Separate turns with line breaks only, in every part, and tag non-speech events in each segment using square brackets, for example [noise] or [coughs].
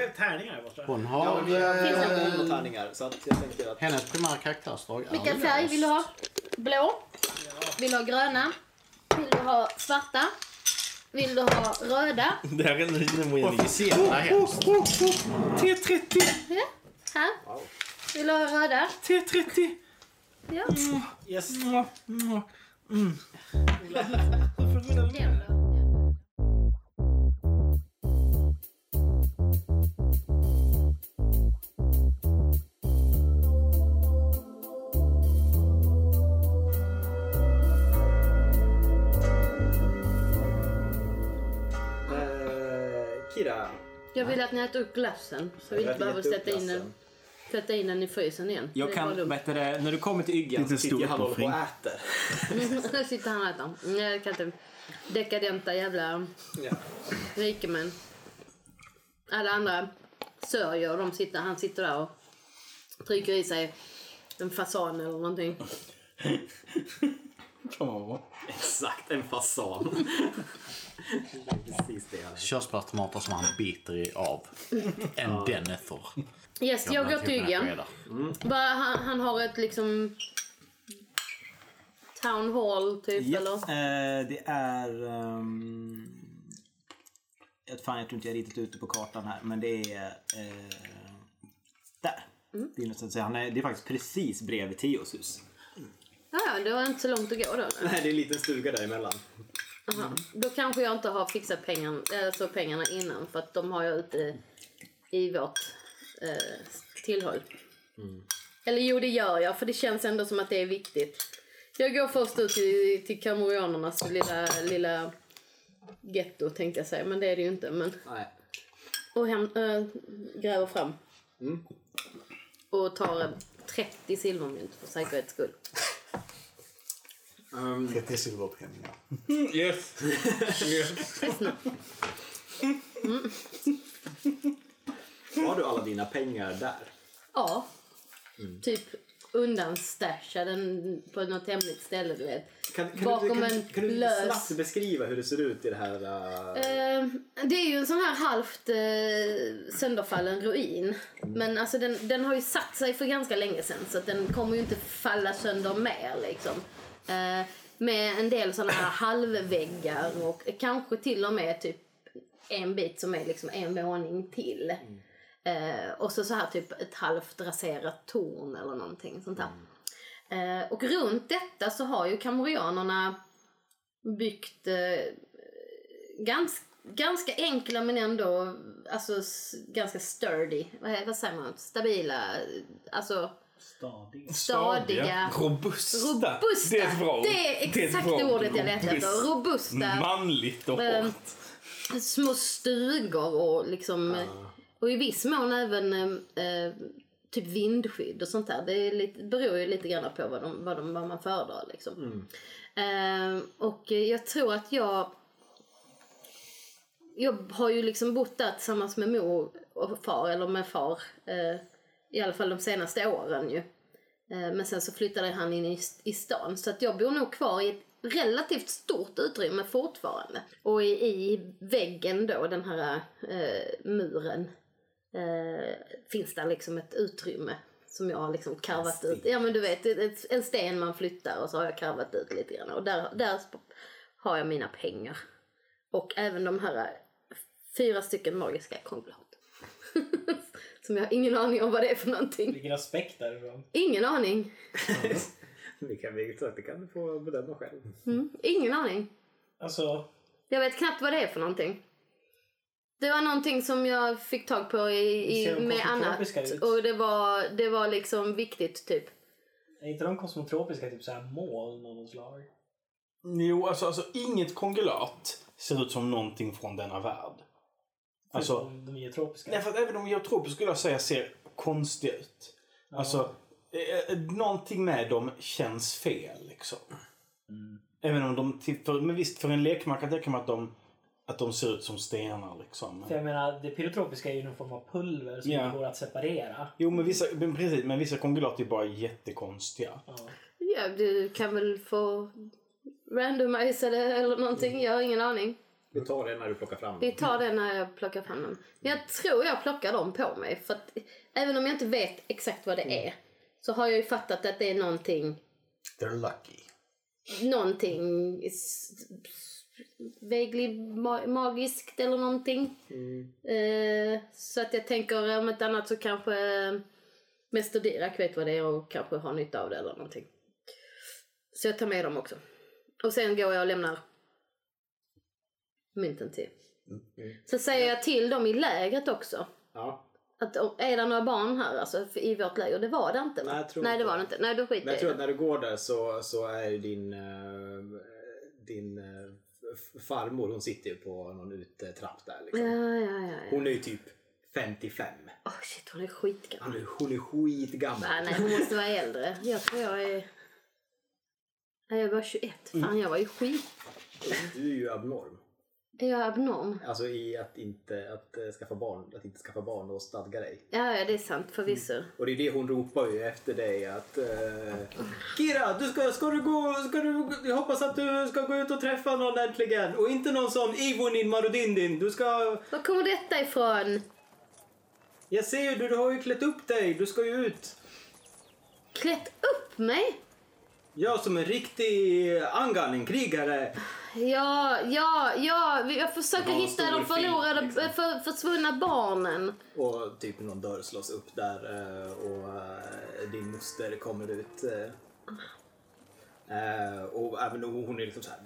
har tärningar borta.
Hon
Ja,
har...
men vi har
eh,
många tärningar så att jag tänker att...
hennes primära karaktärsdrag är
Vilken
lös.
färg vill du ha? Blå? Vill du ha gröna? Vill du ha svarta? Vill du ha röda? [laughs]
Det här är en genuin
Officiella hemskt.
T30!
Ja. Här. Vill du ha röda?
T30!
Ja.
Yes.
Den då?
Eh,
Jag vill att ni äter upp glassen så vi inte
Jag
behöver sätta in, den, sätta in den i frysen igen.
Jag
Det
kan, vet du, det, när du kommer till Yggen
Lite
så sitter
stor
jag han och håller på
uppoffring.
och äter. [laughs]
Nu sitter han och äter. Nej, Jag kan inte. Dekadenta jävla
Ja.
rikemän. Alla andra sörjer och de sitter, han sitter där och trycker i sig en fasan eller någonting. [laughs]
Kan man vara.
Exakt, en fasan. precis det.
Körsbärstomater som han biter i av. En Denether.
Yes, jag går till Yggen. Va, han, han har ett liksom town hall typ
Ja,
eller?
eh, det är... Um, jag fan, jag tror inte jag ritat ut det på kartan här, men det är... Eh, där. Det, är, så att säga, han är, det är faktiskt precis bredvid Theos hus.
Ja, ja, det var inte så långt att gå då.
Nej, det är en liten stuga däremellan.
Aha. Då kanske jag inte har fixat pengarna, alltså pengarna innan för att de har jag ute i vårt eh, tillhåll. Eller jo, det gör jag för det känns ändå som att det är viktigt. Jag går först ut till, till kamorianernas lilla, lilla getto tänkte jag säga, men det är det ju inte. Men,
Nej.
och hem, äh, gräver fram. Och tar eh, 30 silvermynt för säkerhets skull.
30 silverpenningar.
Yes! yes.
Har du alla dina pengar där?
Ja. Typ undanstashad den på något hemligt ställe, du vet.
Kan, kan,
Bakom
du, kan,
en
kan du
lös-
snabbt beskriva hur det ser ut i det här? Uh...
Eh, det är ju en sån här halvt eh, sönderfallen ruin. Men alltså den, den har ju satt sig för ganska länge sedan så att den kommer ju inte falla sönder mer liksom. Eh, med en del såna här [coughs] halvväggar och kanske till och med typ en bit som är liksom en våning till. Eh, och så, så här typ ett halvt raserat torn eller någonting sånt där. Eh, och runt detta så har ju kamorianerna byggt eh, gans, ganska enkla men ändå alltså, ganska sturdy. Vad, vad säger man? Stabila. Alltså
Stadig.
stadiga.
Robusta.
Robusta.
Det är ett bra ord.
Det är
Det är
exakt
bra ord.
ordet jag letar efter.
Robust.
Robusta.
Manligt och
Eh,
hårt.
små stugor och liksom och i viss mån även eh, typ vindskydd och sånt där. Det är lite, beror ju lite grann på vad, de, vad, de, vad man föredrar liksom. Eh, och jag tror att jag jag har ju liksom bott där tillsammans med mor och far, eller med far, eh, i alla fall de senaste åren ju. Eh, men sen så flyttade han in i, i stan, så att jag bor nog kvar i ett relativt stort utrymme fortfarande. Och i, i väggen då, den här eh, muren, eh, finns där liksom ett utrymme som jag har liksom karvat ut. Ja men du vet, en sten man flyttar och så har jag karvat ut lite grann. Och där, där har jag mina pengar. Och även de här fyra stycken magiska konglad. [laughs] Som jag har ingen aning om vad det är för någonting.
Vilken aspekt därifrån.
Ingen aning. [laughs]
Det kan, vi- det kan du få bedöma själv.
Mm, ingen aning.
Alltså,
Jag vet knappt vad det är för någonting. Det var någonting som jag fick tag på i, i, med annat.
ut?
Och det var, det var liksom viktigt typ.
är inte de kosmotropiska typ såhär moln av något slag?
Jo, alltså, alltså inget kongelat ser ut som någonting från denna värld. Alltså,
de geotropiska?
nej, för att även de geotropiska skulle jag säga ser konstiga ut. Alltså, eh, eh, någonting med dem känns fel liksom. Även om de, till- för, men visst för en lekman kan jag tänka mig att de, att de ser ut som stenar liksom.
För jag menar, det pyrotropiska är ju någon form av pulver som
Ja.
inte går att separera.
Jo, men vissa, men precis, men vissa kongelat är bara jättekonstiga.
Ja.
Ja, du kan väl få randomisa det eller någonting. Jag har ingen aning.
Vi tar det när du plockar fram
Vi tar det när jag plockar fram dem. Men jag tror jag plockar dem på mig. För att även om jag inte vet exakt vad det är. Så har jag ju fattat att det är någonting.
They're lucky.
Någonting ma- magiskt eller någonting. Eh, så att jag tänker om ett annat så kanske eh, Mäster Dirac vet vad det är och kanske har nytta av det eller någonting. Så jag tar med dem också. Och sen går jag och lämnar mynten till. Så säger jag till dem i lägret också.
Ja.
Att om- är det några barn här alltså, för- i vårt läger? Det var det inte va?
Nej, jag tror
Nej det
inte
var det inte. Nej då skiter
Men jag
jag
tror
i
att
det.
när du går där så, så är din, eh, din eh, f- farmor, hon sitter ju på någon utetrapp där. Liksom.
Ja, ja, ja. ja.
Hon är ju typ 55.
Åh shit hon är skitgammal.
Hon är, hon är skitgammal.
Nej, nej hon måste vara äldre. Jag tror jag är... Nej jag var 21. Fan jag var ju skit...
Du är ju abnorm.
Är jag abnorm?
Alltså i att inte att, eh, skaffa barn, att inte skaffa barn och stadga dig.
Ja, ja det är sant förvisso.
Och det är det hon ropar ju efter dig att eh, Kira, du ska, ska du gå, ska du, jag hoppas att du ska gå ut och träffa någon äntligen. Och inte någon sån Ivonin Marudindin. Du ska,
Var kommer detta ifrån?
jag ser ju, du, du har ju klätt upp dig. Du ska ju ut.
Klätt upp mig?
Jag som en riktig angan, en krigare.
Ja, ja, ja. Jag försöker hitta de förlorade,
film, liksom.
för, försvunna barnen.
Och typ någon dörr slås upp där eh, och eh, din moster kommer ut. eh. Eh, Och även hon är liksom så här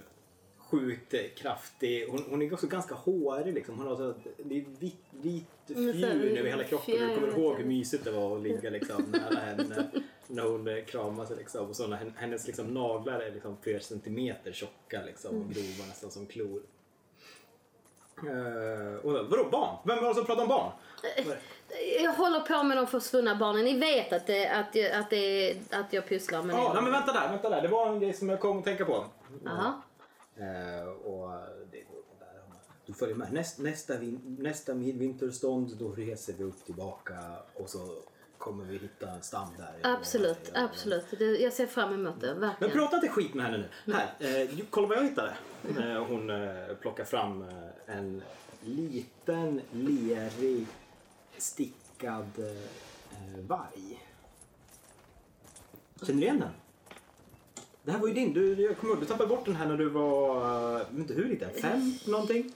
sjukt eh, kraftig. Hon, hon är också ganska hårig liksom. Hon har så, det är vit, vit
Mm,
fjun över hela kroppen. Du kommer ihåg hur mysigt det var att ligga liksom [laughs] nära henne när hon eh, kramar sig liksom. Och så när hen- hennes liksom, naglar är liksom flera centimeter tjocka liksom
Mm.
och grova nästan som klor. Uh, och då, vadå barn? Vem var det som pratade om barn?
Jag håller på med de försvunna barnen. Ni vet att, det, att, jag, att, det, att jag pysslar med
Ja,
det.
nej, men vänta där, vänta där. Det var en grej som jag kom att tänka på.
Jaha.
Eh, och det går där. Du följer med. Näst, nästa, vin, nästa midvinterstånd, då reser vi upp tillbaka och så kommer vi hitta en stam där.
Absolut,
Ja,
absolut. Det, jag ser fram emot det,
Men
verkligen.
prata inte skit med henne nu. Här, eh, kolla vad jag hittade. Eh, hon eh, plockar fram eh, en liten, lerig, stickad eh, varg. Känner du igen den? Det här var ju din. Du, jag kommer ihåg, du tappade bort den här när du var, eh, jag vet inte hur liten, fem någonting?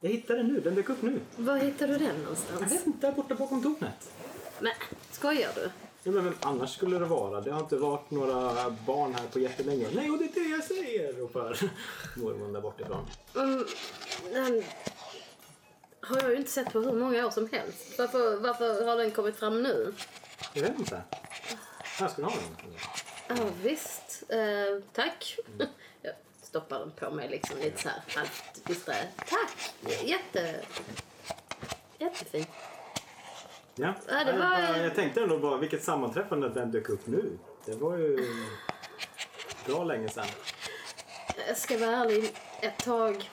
Jag hittade den nu, den dök upp nu.
Var hittar du den
Jag
någonstans?
vet inte, där borta bakom tornet.
Men, skojar du?
Ja, men vem annars skulle det vara? Det har inte varit några barn här på jättelänge. Nej, och det är det jag säger! ropar [laughs] mormor där bortifrån.
Mm, den har jag ju inte sett på hur många år som helst. Varför, varför har den kommit fram nu?
Jag vet inte. Här ska du ha den.
Ja, visst. Eh, tack. [laughs] Jag stoppar den på mig liksom lite så här halvt disträ. Tack! Jätte... Jättefin.
Ja.
Ja, det
jag,
var-
bara, jag tänkte ändå bara vilket sammanträffande att den dök upp nu. Det var ju bra länge sedan.
Jag ska vara ärlig, ett tag...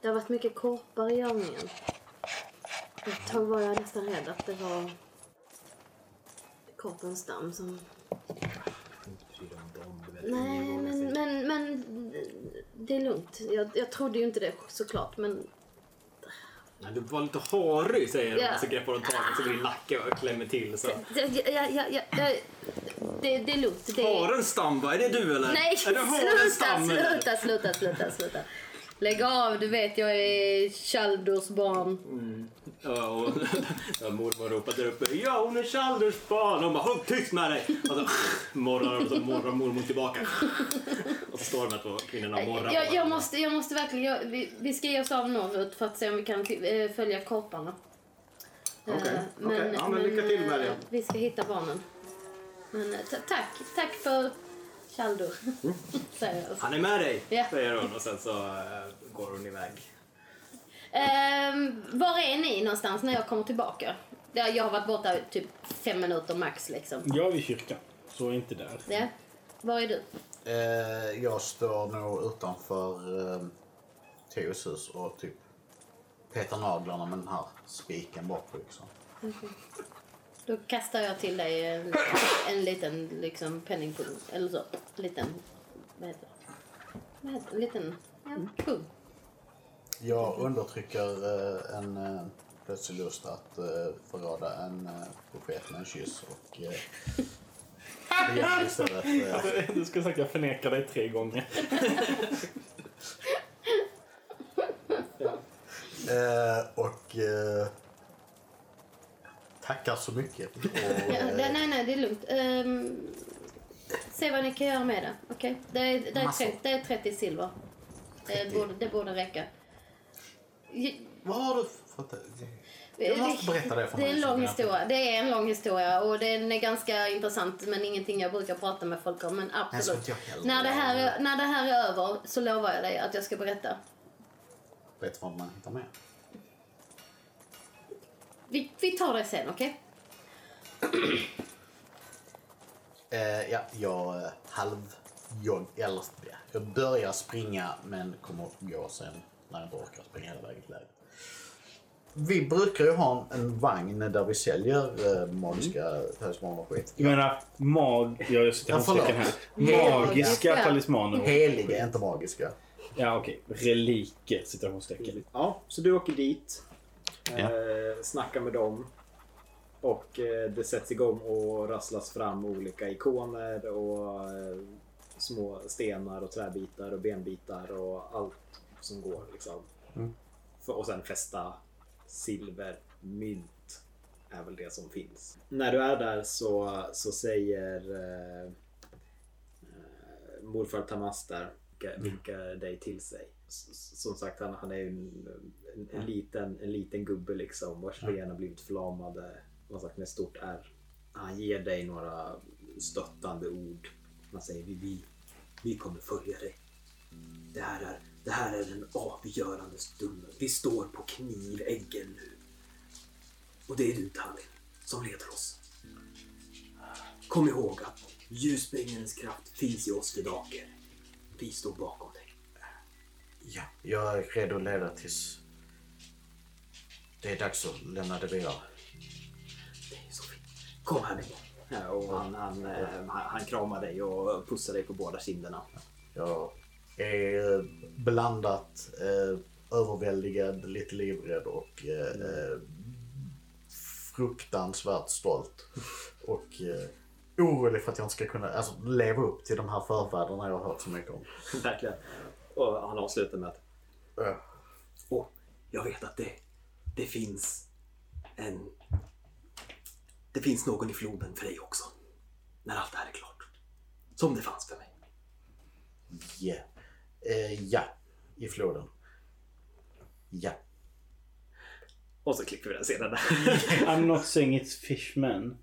Det har varit mycket korpar i övningen. Ett tag var jag nästan rädd att det var korpens stam som... Nej, men, men, men det är lugnt. Jag, jag trodde ju inte det såklart, men
Nej, du var lite harig säger hon.
Ja.
Så greppar hon tag i din nacke och klämmer till. Så.
Ja, ja, ja, ja, ja, det, det är lugnt. Det är...
Harens stam, va? Är det du eller?
Nej,
är det
sluta,
stam, eller?
sluta, sluta, sluta, sluta. Lägg av, du vet jag är Chaldors barn.
Ja, och [laughs] ja, mormor ropade där uppe. Ja, hon är Chalders barn. Hon bara, håll tyst med dig! Och så [laughs] morrar och så morrar mormor tillbaka. Och så står de här två kvinnorna och morrar
Jag, jag, måste, jag måste verkligen, jag, vi, vi ska ge oss av norrut för att se om vi kan eh, följa korparna. Eh,
Okej, okej. Ja, men lycka till med det.
eh, Vi ska hitta barnen. Men eh, ta- tack, tack för. [laughs] Säger jag.
Han är med dig,
Ja.
säger hon och sen så eh, går hon iväg.
Ehm, var är ni någonstans när jag kommer tillbaka? Ja, Jag har varit borta typ fem minuter max liksom.
Jag är vid kyrkan, så inte där.
Ja. Var är du?
Eh, jag står nog utanför eh, Theos hus och typ petar naglarna med den här spiken bak på yxan.
Då kastar jag till dig en, en liten liksom penningpung. Eller så. En liten... Vad heter det? vad heter det? En liten ja, kung.
Jag undertrycker eh, en eh, plötslig lust att eh, förråda en eh, profet med en kyss och eh, [laughs] begär istället eh,
Du skulle sagt att jag förnekar dig tre gånger. [laughs]
eh, och eh, tackar så mycket. [laughs] Och,
Ja,
eh,
nej, nej, det är lugnt. Ehm, se vad ni kan göra med det. Okej? Det, är- det, är
Massor.
tre- det är 30 silver. Det
30.
borde, det borde räcka.
Vad har du fått? Jag måste berätta det för
Det är en lång historia. Det är en lång historia och den är ganska intressant men ingenting jag brukar prata med folk om. Men absolut. När det, här är, när det här är över så lovar jag dig att jag ska berätta.
Vet vad man hittar med.
Vi, vi tar det sen, okej? [clears throat]
Eh, ja, jag eh, halv... Jag, eller, jag börjar springa men kommer att gå sen när jag inte orkar springa hela vägen till lägret. Vi brukar ju ha en, en vagn där vi säljer eh, magiska talismaner och skit.
Jag menar mag... Jag gör citationstecken här. Magiska talismaner.
Heliga, inte magiska.
Ja, okej. Reliker, citationstecken.
Ja, så du åker dit.
Ja.
Eh, snackar med dem. Och eh, det sätts igång och rasslas fram olika ikoner och eh, små stenar och träbitar och benbitar och allt som går liksom.
Mm.
För, och sen fästa silver, mynt är väl det som finns. När du är där så, så säger eh, eh, morfar Tamas där vilka, vilka dig till sig. S- Som sagt, han, han är ju en, en, en, liten, en liten gubbe liksom vars ben har blivit förlamade. Som sagt med stort R. Han ger dig några stöttande ord. Han säger vi, vi, vi kommer följa dig. Det här, är, det här är den avgörande stunden. Vi står på kniväggen nu. Och det är du Tallinn som leder oss. Kom ihåg att ljusbringarens kraft finns i oss Vidaker. Vi står bakom dig.
Ja, jag är redo att leda tills det är dags att lämna det vidare.
Det är så fint. Kom här med mig. Ja, och han, han, eh, han, han kramar dig och pussar dig på båda kinderna.
Jag är blandat eh, överväldigad, lite livrädd och eh, eh, fruktansvärt stolt. Och eh, orolig för att jag inte ska kunna alltså, leva upp till de här förfäderna jag har hört så mycket om. [laughs]
Verkligen. Och han avslutar med att
Eh,
Och jag vet att det, det finns en... Det finns någon i floden för dig också. När allt det här är klart. Som det fanns för mig.
Ja. Eh, ja, i floden. Ja.
Och så klipper vi den scenen där. [laughs]
I'm not saying it's fishmen.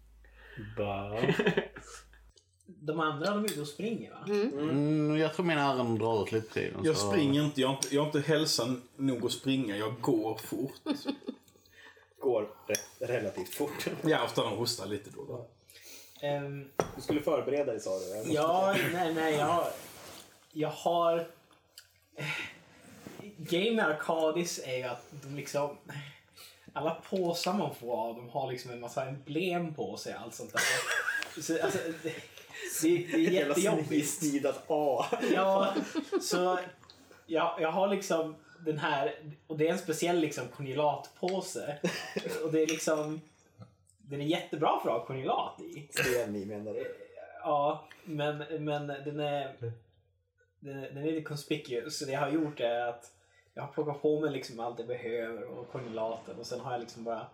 But...
De andra de är ute och springer va?
Mm, jag tror mina ärenden drar ut lite tiden.
Jag
så-
springer inte. Jag har inte, jag har inte hälsan nog att springa. Jag går fort. [laughs]
Går re- relativt fort.
Ja, ofta de hostar lite då. då.
Ehm,
Du skulle förbereda dig sa du.
ja, nej, nej, jag, jag har... Grejen med Arcadis är ju att de liksom... Alla påsar man får av dem har liksom en massa emblem på sig. Allt sånt där. Så, alltså, det, det, det är jättejobbigt.
Snidat A.
Ja, så jag, jag har liksom den här, och det är en speciell liksom konjulatpåse. Och det är liksom, den är jättebra för att ha konjulat i.
Sten i menar du?
Ja, men, men den är, den, den är lite conspicuous. Så det jag har gjort är att jag har plockat på mig liksom allt jag behöver och konjulaten och sen har jag liksom bara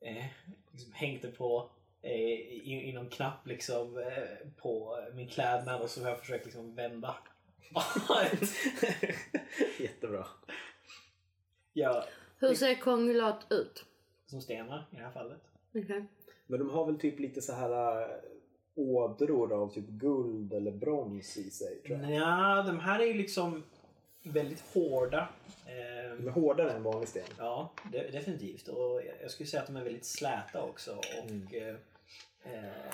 eh, liksom hängt det på eh, i, i någon knapp liksom eh, på min klädnad och så har jag försökt liksom vända. [laughs]
Jättebra.
ja,
Hur ser kongulat ut?
som stenar i det här fallet.
Okej.
Men de har väl typ lite så här äh, ådror av typ guld eller brons i sig tror jag.
Ja, de här är ju liksom väldigt hårda. Eh,
De är hårdare än vanlig sten.
Ja, de- definitivt. Och jag- skulle säga att de är väldigt släta också. Och
Mm.
eh, eh,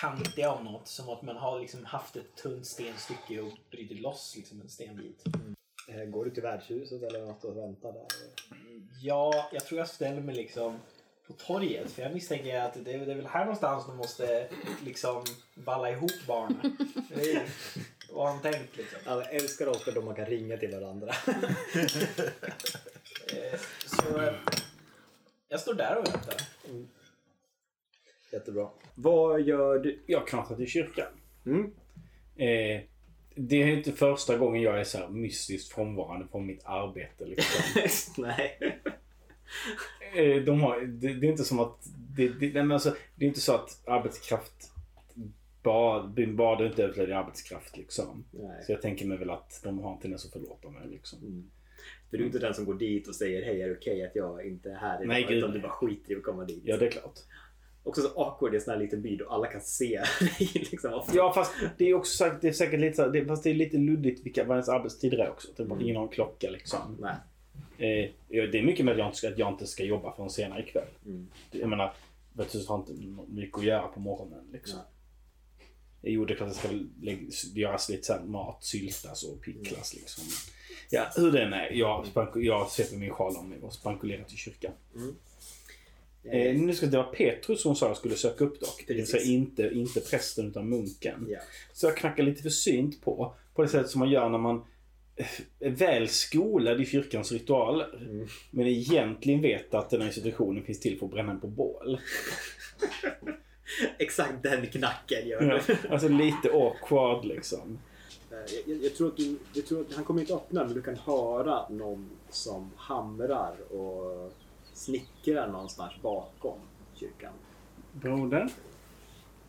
kantiga av något. Som att man har liksom haft ett tunt stenstycke och brutit loss liksom en stenbit.
Eh, Går du till värdshuset eller något och väntar där?
Ja, jag tror jag ställer mig liksom på torget. För jag misstänker att det är, det är väl här någonstans de måste liksom valla ihop barnen. Det är- Vad har de tänkt liksom?
Alla älskar också då man kan ringa till varandra.
Eh, Så eh, jag står där och väntar.
Jättebra. Vad gör du?
Jag knattar till kyrkan.
Mm.
Eh, det är inte första gången jag är så här mystiskt frånvarande från mitt arbete. Liksom. [laughs]
Nej.
Eh, de har, det, det är inte som att... Det, det, nej, men alltså, det är inte så att arbetskraft... Byn bad inte överflödig arbetskraft liksom.
Nej.
Så jag tänker mig väl att de har en tendens att förlåta mig liksom.
För du är inte den som går dit och säger hej är det okej att jag inte är här idag?
Nej, gud,
utan du bara skiter i att komma dit.
Ja, det är klart.
Också så awkward i en sån här liten by då alla kan se [laughs] dig. liksom.
Ja, fast det är också sagt, det är säkert lite så här, det, fast det är lite luddigt vilka, vad ens arbetstider är också. Typ att ingen har en klocka liksom.
Nej.
Eh, det är mycket möjligt att jag inte ska- att jag inte ska jobba förrän senare ikväll.
Mm.
Jag menar, vet du, jag har inte mycket att göra på morgonen liksom.
Nej.
Jo, det är klart att det ska göras lite här mat, syltas och picklas liksom. Ja, hur den är. Jag, jag sveper min sjal om mig och spankulerar till kyrkan. Eh, nu ska det vara Petrus som sa jag skulle söka upp dock. Det vill säga inte, inte prästen utan munken.
Ja.
Så jag knackar lite försynt på. På det sättet som man gör när man väl skolad i kyrkans ritualer.
Mm.
Men egentligen vet att den här institutionen finns till för att bränna på bål. [laughs]
Exakt den knacken gör
Ja,
du. [laughs]
alltså lite awkward liksom.
Eh, Jag, jag, jag, tror att du, jag tror att han kommer inte öppna men du kan höra någon som hamrar och snickrar någonstans bakom kyrkan.
Broder?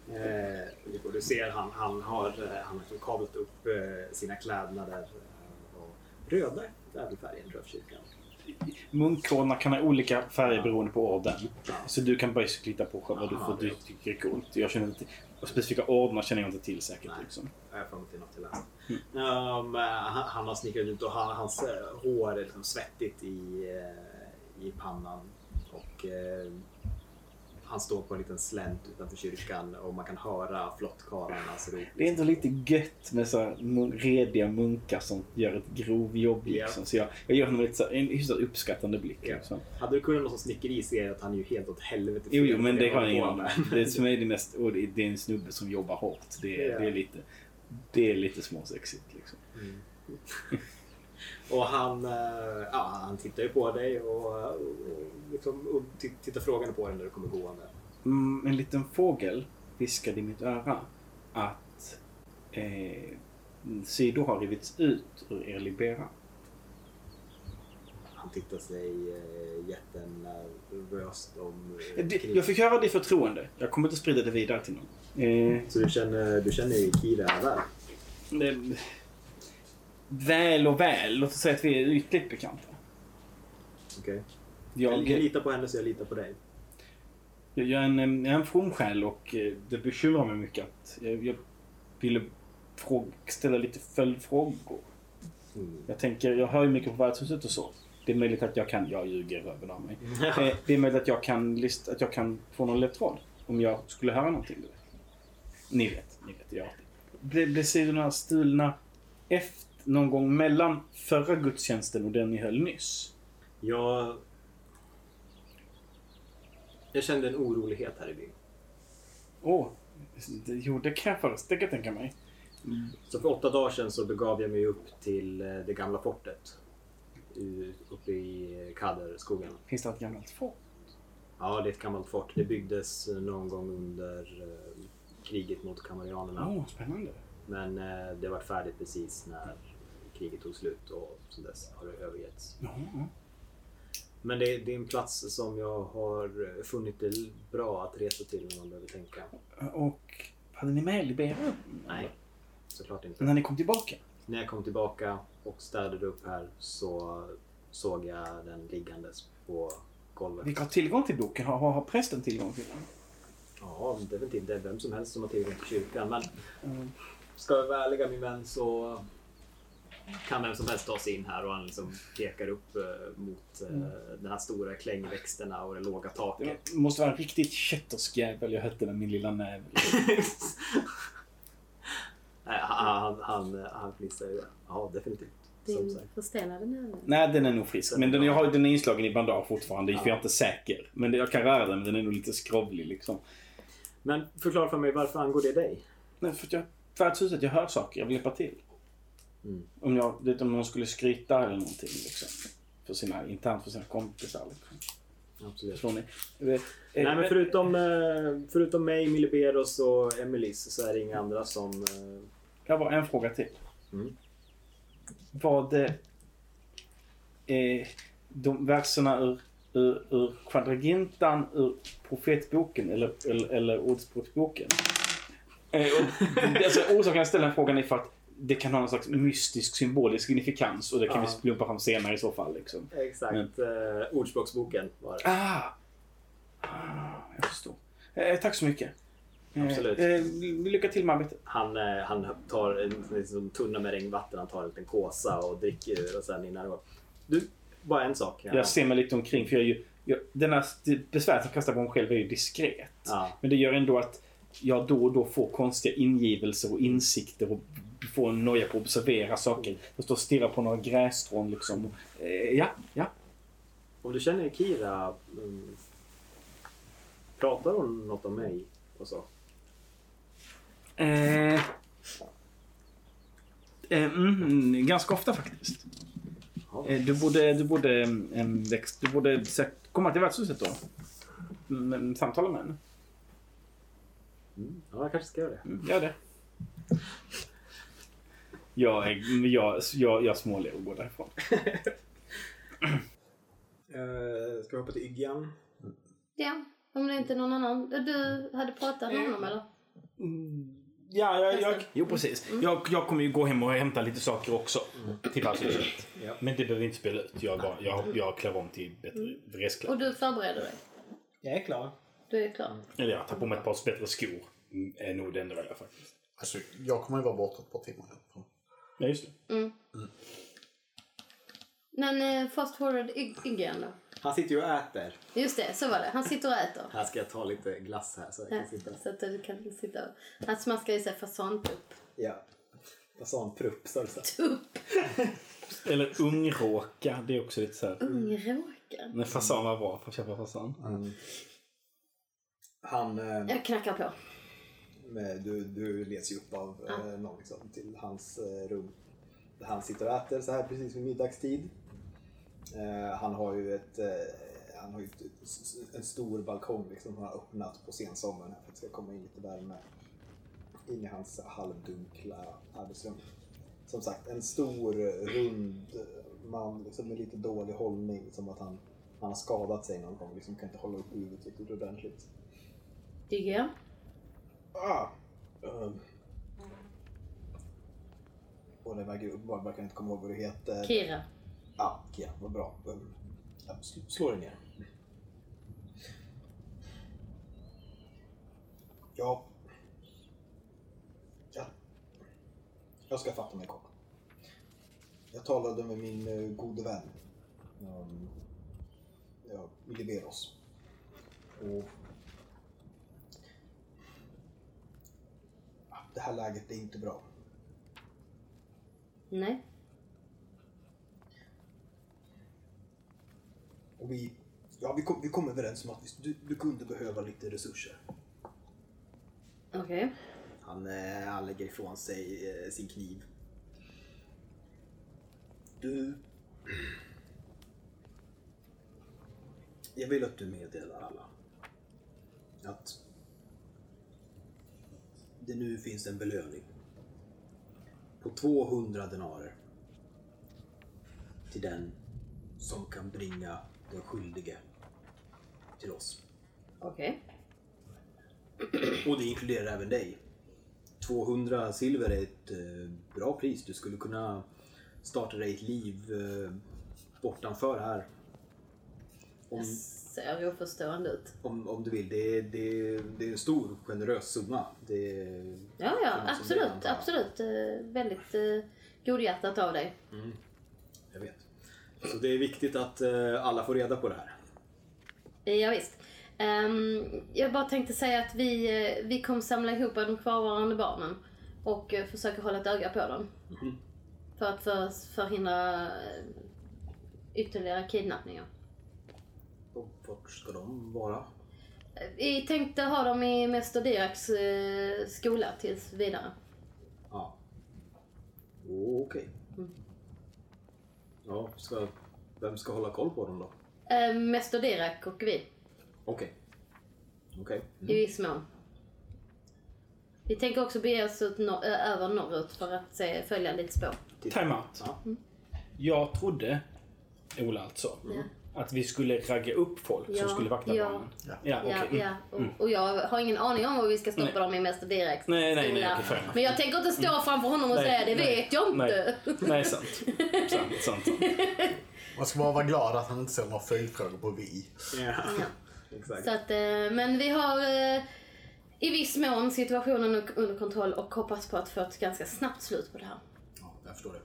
Eh, och du ser han, han har, eh, han har kavlat upp eh, sina klädnader. Eh, röda färgen för kyrkan.
Munkordnar kan ha olika färger beroende på orden. Så du kan basically hitta på själv vad du, får, du tycker är coolt. Jag känner inte och specifika ordnar känner jag inte till säkert.
Nej.
Liksom.
Jag det är något till läst. Um, han, han har snickrat ut och han, hans eh, hår är liksom svettigt i, eh, i pannan. Och eh, han står på en liten slänt utanför kyrkan och man kan höra flottkarlarnas rop.
Det är inte lite gött med så rediga munkar som gör ett grovjobb.
Ja.
Liksom. Så jag, jag ger honom lite så här, en hyfsat uppskattande blick.
Ja.
Liksom.
Hade du kunnat något som snickeri ser att han är ju helt åt helvete.
Jo, jo,
fel
men det har jag ingen. Det är för mig det [laughs] mest, och det det är en snubbe som jobbar hårt. Det, är-
Ja.
det är lite, det är lite småsexigt. Liksom.
Och han, eh, ja, han tittar ju på dig och, och, liksom, och tittar frågande på dig när du kommer gående.
Mm, en liten fågel viskade i mitt öra att eh, sidor har rivits ut ur er libera.
Han tittar sig eh, jättenervöst om eh,
Det- Jag fick höra det i förtroende. Jag kommer inte sprida det vidare till någon. Eh,
Så du känner, du känner Kira väl?
Väl och väl. Låt oss säga att vi är ytligt bekanta.
Okej. Jag,
Jag,
litar på henne så jag litar på dig.
jag, jag, är en, em, jag är en from själ och eh, det bekymrar mig mycket att jag, jag ville fråga, ställa lite följdfrågor.
Mm.
Jag tänker, jag hör ju mycket på värdshuset och så. Det är möjligt att jag kan, jag ljuger röven av mig. [laughs] Eh, Det är möjligt att jag kan, list, att jag kan få någon ledtråd. Om jag skulle höra någonting. Ni vet, ni vet, jag Blev, blev sidorna stulna efter, någon gång mellan förra gudstjänsten och den ni höll nyss?
Jag... Jag kände en orolighet här i byn.
Åh, det, jo det kan jag föreställa tänka mig.
Så för åtta dagar sedan så begav jag mig upp till eh, det gamla fortet. Uppe i Kaderskogen.
Finns det ett gammalt fort?
Ja, det är ett gammalt fort. Det byggdes eh, någon gång under eh, kriget mot kamarianerna.
Åh, spännande.
Men det var färdigt precis när kriget tog slut och sen dess har det övergetts.
Ja.
Men det, det är en plats som jag har funnit det bra att resa till när man behöver tänka.
Och hade ni med Libera?
Nej, såklart inte.
När ni kom tillbaka?
När jag kom tillbaka och städade upp här så såg jag den liggandes på golvet.
Vilka har tillgång till boken? Har, har, har prästen tillgång till den?
Ja, definitivt. Det är vem som helst som har tillgång till kyrkan. Men
Mm.
ska jag vara ärliga min vän så kan vem som helst ta sig in här och han liksom pekar upp eh, mot eh, den här stora klängväxterna och det låga taket.
Det måste vara en riktigt kättersk jävel jag hette med min lilla näve. [laughs]
Han, han, han, han fnissar ju. Ja, definitivt. Som
Din
sagt.
förstelnade näve.
Nej, den är nog frisk. Men den, jag har ju den är inslagen i bandage fortfarande, för
Ja.
jag är inte säker. Men jag kan röra den, men den är nog lite skrovlig liksom.
Men förklara för mig, varför angår det dig?
Nej, för att jag värdshuset, jag hör saker, jag vill hjälpa till. Om, jag, det, om någon skulle skryta eller någonting liksom. För sina, internt för sina kompisar. Liksom.
Absolut.
Förstår ni? Eh,
Nej men förutom, eh, förutom mig, Miliberos och Emilis så är det inga andra som... eh,
Jag har bara en fråga till.
Mm.
Var det eh, de verserna ur, ur, ur Quadragintan, ur profetboken eller, eller, eller ordspråksboken? Eh, och, [laughs] alltså, orsaken jag ställer den frågan är för att det kan ha någon slags mystisk symbolisk signifikans och det kan
Ja.
vi plumpa fram senare i så fall. Liksom.
Exakt. Eh, ordspråksboken var det.
Ah! ah jag förstår. Eh, tack så mycket. Eh,
Absolut.
Eh, lycka till med arbetet.
Han, eh, han tar en liksom, tunna med regnvatten, han tar en liten kåsa och dricker ur och sen innan. Du, bara en sak. Ja.
Jag ser mig lite omkring för jag är ju... Jag, denna besväret att kasta på mig själv är ju diskret.
Ja.
Men det gör ändå att jag då och då får konstiga ingivelser och insikter och får en noja på att observera saker. Jag står och stirrar på några grässtrån liksom. Eh, ja, ja.
Om du känner Kira, mm, pratar hon något om mig och så?
Eh, eh, mm, ganska ofta faktiskt.
Ja.
Eh, du borde, du borde, en, du borde sä- komma till värdshuset då. Mm, samtala med henne.
Mm. ja, jag kanske ska göra det.
Mm, Gör det. Jag, är, jag, jag, jag småler och går därifrån.
Uh, [laughs] ska vi hoppa till Yggan?
Ja, om det inte är någon annan. Du hade pratat med honom eller?
Ja, jag, jag, jo precis. Jag, jag kommer ju gå hem och hämta lite saker också till värdshuset.
Ja.
Men det behöver vi inte spela ut. Jag, bara, jag, jag klär om till bättre reskläder.
Och du förbereder dig?
Jag är klar.
Du är klar?
Eller jag tar på mig ett par bättre skor. Mm, Är nog det enda jag faktiskt.
Alltså, jag kommer ju vara borta ett par timmar.
Ja, just det.
Mm. Men eh, fast forward Ig- Yggen då?
Han sitter ju och äter.
Just det, så var det. Han sitter och äter.
Här ska jag ta lite glass här så jag
Ja,
kan sitta.
så att du kan sitta och... Han smaskar i sig fasantupp.
Ja. Vad sa du så?
Tupp! [laughs]
Eller ungråka. Det är också lite så här.
Ungråka.
När fasan var bra för att köpa fasan.
Han, eh,
Jag knackar på.
Med, du, du leds ju upp av eh, någon liksom, till hans eh, rum. Där han sitter och äter så här precis vid middagstid. Eh, han har ju ett han har ju en stor balkong liksom, han har öppnat på sensommaren för att det ska komma in lite värme in i hans halvdunkla arbetsrum. Som sagt, en stor rund man liksom, med lite dålig hållning. Som att han, han har skadat sig någon gång. Liksom, kan inte hålla upp huvudet riktigt ordentligt.
Yggen?
Ah. Um. Det verkar, bara verkar inte komma ihåg vad du heter.
Kira?
Ja, Kia, vad bra. Um, sl- slå dig ner. Ja. ja. Jag ska fatta mig kort. Jag talade med min uh, gode vän. Um, ja, Miliberos. Och det här läget är inte bra.
Nej?
Och vi, ja, vi, kom, vi kom överens om att vi, du, du kunde behöva lite resurser.
Okej.
Han, eh, han lägger ifrån sig eh, sin kniv. Du... Jag vill att du meddelar alla att det nu finns en belöning på 200 denarer till den som kan bringa den skyldige till oss.
Okej.
Och det inkluderar även dig. 200 silver är ett eh, bra pris. Du skulle kunna starta dig ett liv eh, bortanför här. Om,
Jag ser oförstående ut.
om, om du vill. Det är, det, är, det är en stor generös summa. Det är,
Ja, ja, absolut. Absolut. Eh, väldigt eh, godhjärtat av dig.
jag vet. Så det är viktigt att eh, alla får reda på det här.
Eh, Ja, visst. Ehm, jag bara tänkte säga att vi, eh, vi kommer samla ihop de kvarvarande barnen och försöka hålla ett öga på dem. För att för, förhindra ytterligare kidnappningar.
Och vart ska de vara?
Eh, Vi tänkte ha dem i Mäster Diraks eh, skola tills vidare.
Oh, Okej. Ja, ska, vem ska hålla koll på dem då?
Eh, Mäster Dirak och vi.
Okej. Okej.
I viss mån. Vi tänker också bege oss ut nor- ö- över norrut för att se, följa lite spår.
Time out.
Ja.
Jag trodde, Ola alltså,
Ja.
Att vi skulle ragga upp folk
Ja,
som skulle vakta
ja.
barnen.
Ja.
Ja, okej.
Ja, ja. Och, och jag har ingen aning om var vi ska stoppa
Nej.
dem i Mäster Diraks
Nej, nej, nej, enough.
Men jag tänker inte stå framför honom och
Nej,
säga det
nej,
vet jag inte.
Nej, nej sant. sant, sant, sant. [laughs]
Man ska bara vara glad att han inte ställer några följdfrågor på vi.
Ja.
Ja. [laughs]
Exakt.
Så att, eh, men vi har eh, i viss mån situationen un- under kontroll och hoppas på att få ett ganska snabbt slut på det här.
Ja, jag förstår det.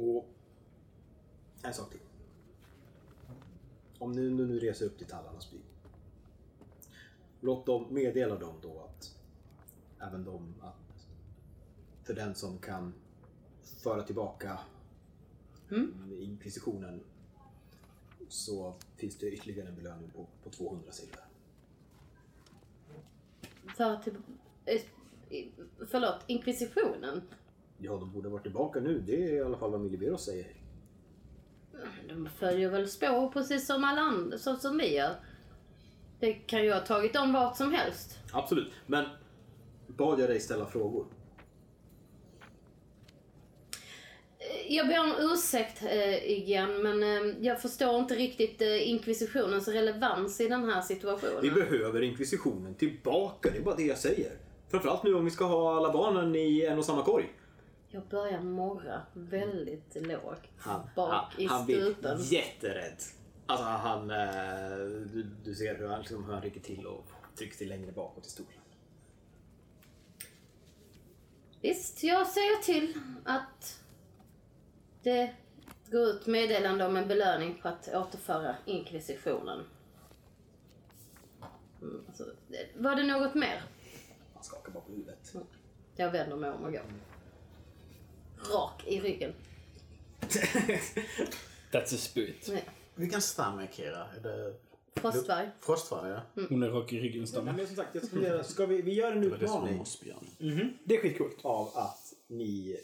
Och en sak till. Om nu, nu, reser upp till Tallarnas by. Låt dem meddela dem då att även de att för den som kan föra tillbaka inkvisitionen så finns det ytterligare en belöning på, på 200 silver.
För att, typ, eh, förlåt, inkvisitionen.
Ja, de borde vara tillbaka nu. Det är i alla fall vad Miliberos säger.
De följer väl spår precis som alla andra, så som vi gör. Det kan ju ha tagit dem vart som helst.
Absolut, men bad jag dig ställa frågor?
Eh, Jag ber om ursäkt eh, igen, men eh, jag förstår inte riktigt eh, inkvisitionens relevans i den här situationen.
Vi behöver inkvisitionen tillbaka, det är bara det jag säger. Framförallt nu om vi ska ha alla barnen i en och samma korg.
Jag börjar morra väldigt lågt
Han,
bak i
han blir
strupen.
jätterädd. Alltså han, eh, du, du ser hur han, liksom, hur han rycker till och trycks till längre bakåt i stolen.
Visst, jag säger till att det går ut meddelande om en belöning på att återföra inkvisitionen. Mm, alltså, var det något mer?
Han skakar bara på huvudet.
Jag vänder mig om och går. Rak i ryggen. [laughs]
That's a spirit.
Nej.
Vilken stam är Kira? Är det
Frostvarg.
Frostvarg? Ja.
Hon är rak i ryggen
Ja,
stämmer.
men som sagt, jag funderar, ska vi, vi gör en
Det var det
utmaning
mossbjörn.
Det är skitcoolt.
av att ni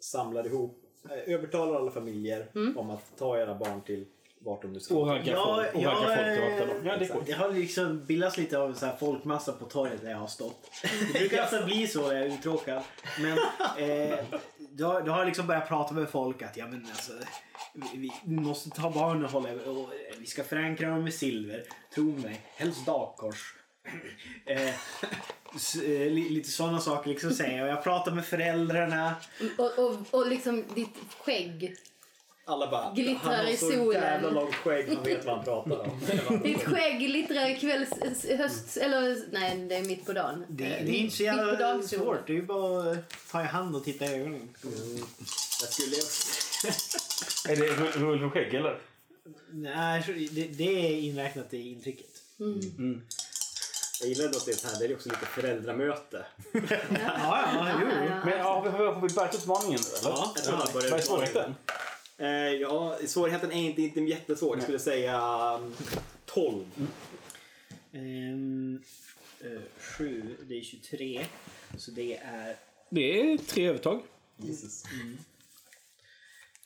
samlar ihop, eh, övertalar alla familjer om att ta era barn till vart de nu ska.
Och ragga
Ja,
folk, och
ja,
folk vakta dem. Ja, det är coolt.
Det har liksom bildats lite av en så här folkmassa på torget där jag har stått. [laughs] Det brukar alltså bli så jag är uttråkad. Men eh, då, du har jag liksom börjat prata med folk att ja, men alltså, vi, vi måste ta barnen och hålla och vi ska förankra dem med silver. Tro mig, helst dagkors. [laughs] Eh, s- eh, lite sådana saker liksom säger jag. Jag pratar med föräldrarna.
Och, och, och liksom ditt skägg.
Alla bara,
Glittrar
han har
i
så
solen."
jävla långt skägg, han vet vad han pratar om. [laughs]
Ditt skägg glittrar kvälls... höst... Eller nej, det är mitt på dagen.
Det, det är inte så jävla svårt. Det är ju bara att ta i hand och titta i ögonen.
Jag skulle... [laughs]
Är det ru- rull för skägg eller?
Nej, det, det är inräknat i intrycket.
Jag gillar ändå att det är så här, det är också lite föräldramöte. [laughs]
Ja, ja, jo.
Ja, ja.
Men har vi, har vi börjat utmaningen nu eller?
Ja, jag tror börjar
Vad är svårigheten?
Eh, ja, svårigheten är inte, inte jättesvår. Jag skulle säga um, 12.
Ehm, eh, det är 23. Så det är...
Det är tre övertag.
Jesus.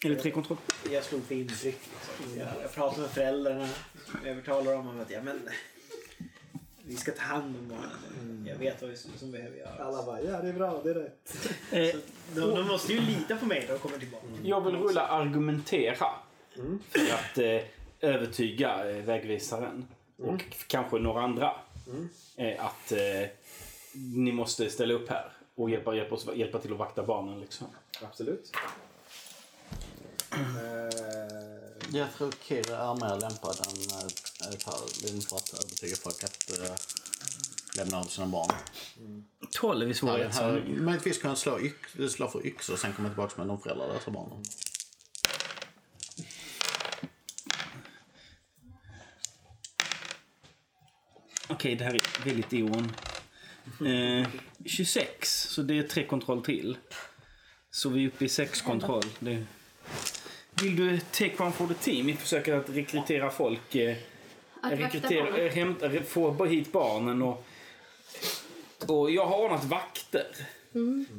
Eller tre kontroll.
Jag slog för intryck. Liksom. Jag, jag pratar med föräldrarna. Övertalar dem om att ja, men, vi ska ta hand om barnen. Jag vet vad vi, som behöver göras.
Alla bara, ja det är bra, det är rätt. [laughs]
Eh,
De, de måste ju lita på mig när de kommer tillbaka.
jag vill rulla argumentera. För att eh, övertyga eh, vägvisaren. Och kanske några andra. Eh, att eh, ni måste ställa upp här. Och hjälpa, hjälpa, oss, hjälpa till att vakta barnen liksom.
Absolut.
Jag tror Kira är mer lämpad än Tarlin för att övertyga folk att äh, lämna över sina barn.
12 är
Tarlin hade möjligtvis kunnat slå, yx, slå för yxor och sen komma tillbaka med de föräldralösa barnen.
Okej, det här är väldigt oon. Eh, 26, så det är tre kontroll till. Så vi är uppe i sex kontroll. Det... Vill du take one for the team? Vi försöker att rekrytera folk. Eh,
Att
rekrytera, eh, hämta, få hit barnen och... Och jag har ordnat vakter.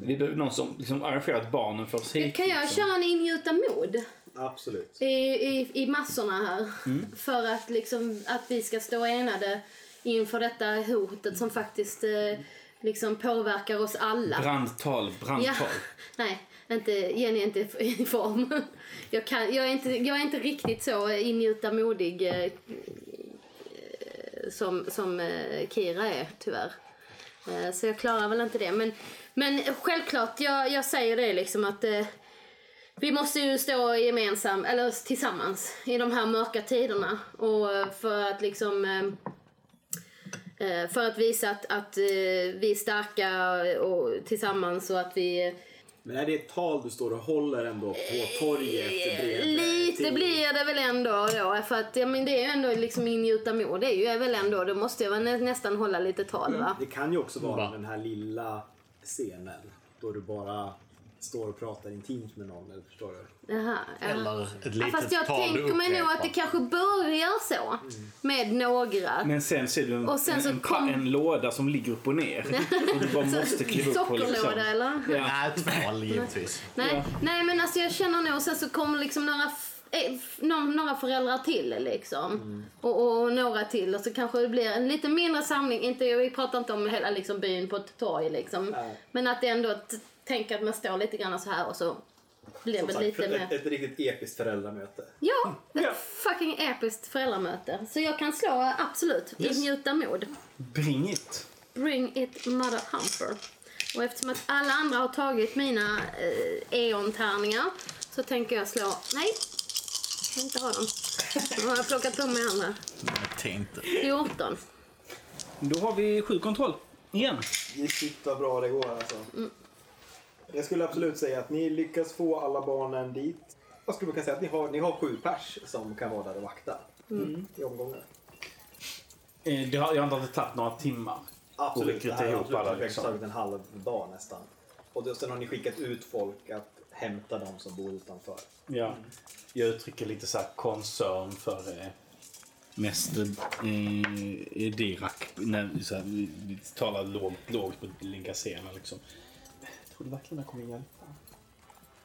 Vi behöver någon som liksom arrangerat barnen för oss hit.
Kan jag
liksom.
köra en ingjuta mod
Absolut.
i, i, i massorna här?
Mm.
För att, liksom, att vi ska stå enade inför detta hotet som faktiskt eh, liksom påverkar oss alla.
Brandtal,
Ja,
brandtal.
nej, inte, Jenny är inte i [laughs] form. Jag, kan, jag, är inte, jag är inte riktigt så ingjuta modig eh, eh, som, som eh, Kira är, tyvärr. Eh, så jag klarar väl inte det. Men, men självklart, jag, jag säger det liksom att eh, vi måste ju stå gemensam, eller tillsammans, i de här mörka tiderna. Och för att liksom... Eh, eh för att visa att, att eh, vi är starka och tillsammans och att vi...
Men är det ett tal du står och håller ändå på torget? bredvid
Lite
till-
blir det väl ändå då. För att ja, men det är ju ändå liksom ingjuta mod. Det är ju väl ändå, då måste jag väl nä, nästan hålla lite tal va?
Det kan ju också vara den här lilla scenen då du bara står och pratar intimt med någon, eller förstår du?
Jaha, ja.
Eller ett
Ja,
litet
fast jag tänker mig nog att det kanske börjar så. Med några.
Men sen ser du en,
Och sen så
en,
kom-
en låda som ligger upp och ner. [laughs] och du bara måste kliva upp på liksom.
Eller?
Ja.
Nej, tal givetvis.
Nej, nej men alltså jag känner nog sen så kommer liksom några, eh, några, föräldrar till liksom. Och, och, och några till och så kanske det blir en lite mindre samling. Inte, vi pratar inte om hela liksom, byn på ett torg liksom.
Nej.
Men att det ändå, t- tänk att man står lite grann så här och så blir det lite
ett,
mer.
ett riktigt episkt föräldramöte.
Ja, ett fucking episkt föräldramöte. Så jag kan slå absolut,
Yes.
ingjuta mod.
Bring it.
Bring it mother humper. Och eftersom att alla andra har tagit mina eh, eon-tärningar så tänker jag slå... Nej! Jag vill inte ha dem. Nu har jag plockat på mig andra.
Jag tänkte.
14.
Då har vi sju kontroll. Igen.
Shit vad bra det går alltså. Jag skulle absolut säga att ni lyckas få alla barnen dit. Jag skulle kunna säga att ni har, ni har sju pers som kan vara där och vakta. I omgångar.
Eh, Det har, jag antar att det tagit några timmar.
Absolut.
rekrytera
det här har
ihop alla,
absolut
liksom.
tagit en halv dag nästan. Och då, sen har ni skickat ut folk att hämta de som bor utanför.
Ja. Jag uttrycker lite så här koncern för eh, mest eh, Dirak. När så här, vi, vi talar lågt, lågt på Lingasena liksom. Tror du verkligen det kommer hjälpa?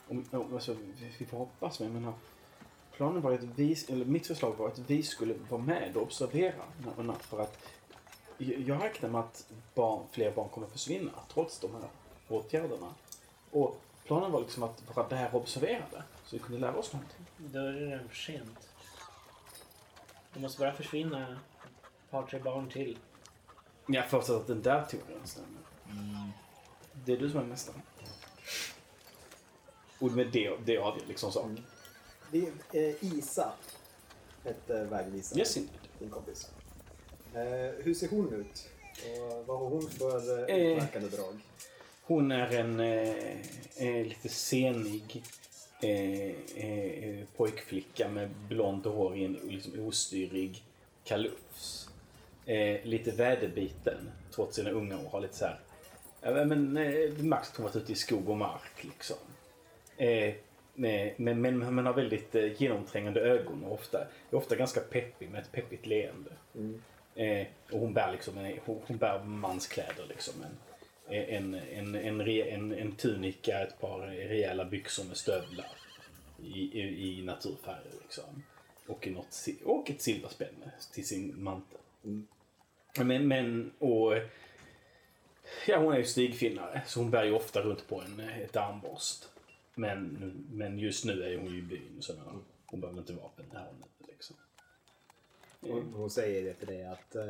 Om, om, alltså, vi, vi får hoppas, men jag menar. Planen var att vi, eller mitt förslag var att vi skulle vara med och observera för att jag räknar med att barn, fler barn kommer försvinna trots de här åtgärderna. Och planen var liksom att vara där och observera det så vi kunde lära oss någonting.
Då är det redan för sent. Det måste bara försvinna ett par, tre barn till.
Jag förutsätter att den där teorin stämmer. Det är du som är mästare. Och med det, det avgör liksom saken.
Det är eh, Isa. Hette vägvisaren.
Yes, indeed.
Din kompis. Eh, hur ser hon ut? Och vad har hon för eh,
Eh.
utmärkande drag?
Hon är en eh, eh, lite senig eh, eh, pojkflicka med blont hår i en liksom, ostyrig kalufs. Eh, lite väderbiten trots sina unga år. Har lite så här, ja, men, eh, hon varit ute i skog och mark. Liksom. Eh, men, men man har väldigt eh, genomträngande ögon och ofta, är ofta ganska peppig med ett peppigt leende. Eh, och hon bär, liksom en, hon, hon bär manskläder. Liksom, en, en, en, en, en, en tunika, ett par rejäla byxor med stövlar i, i, i naturfärger. Liksom. Och, något, och ett silverspänne till sin mantel. Men, men och, ja, hon är ju stigfinnare så hon bär ju ofta runt på en, ett armborst. Men, men just nu är hon ju i byn så hon behöver inte vapen här och nu. Liksom.
Hon, hon säger det till dig att... Eh,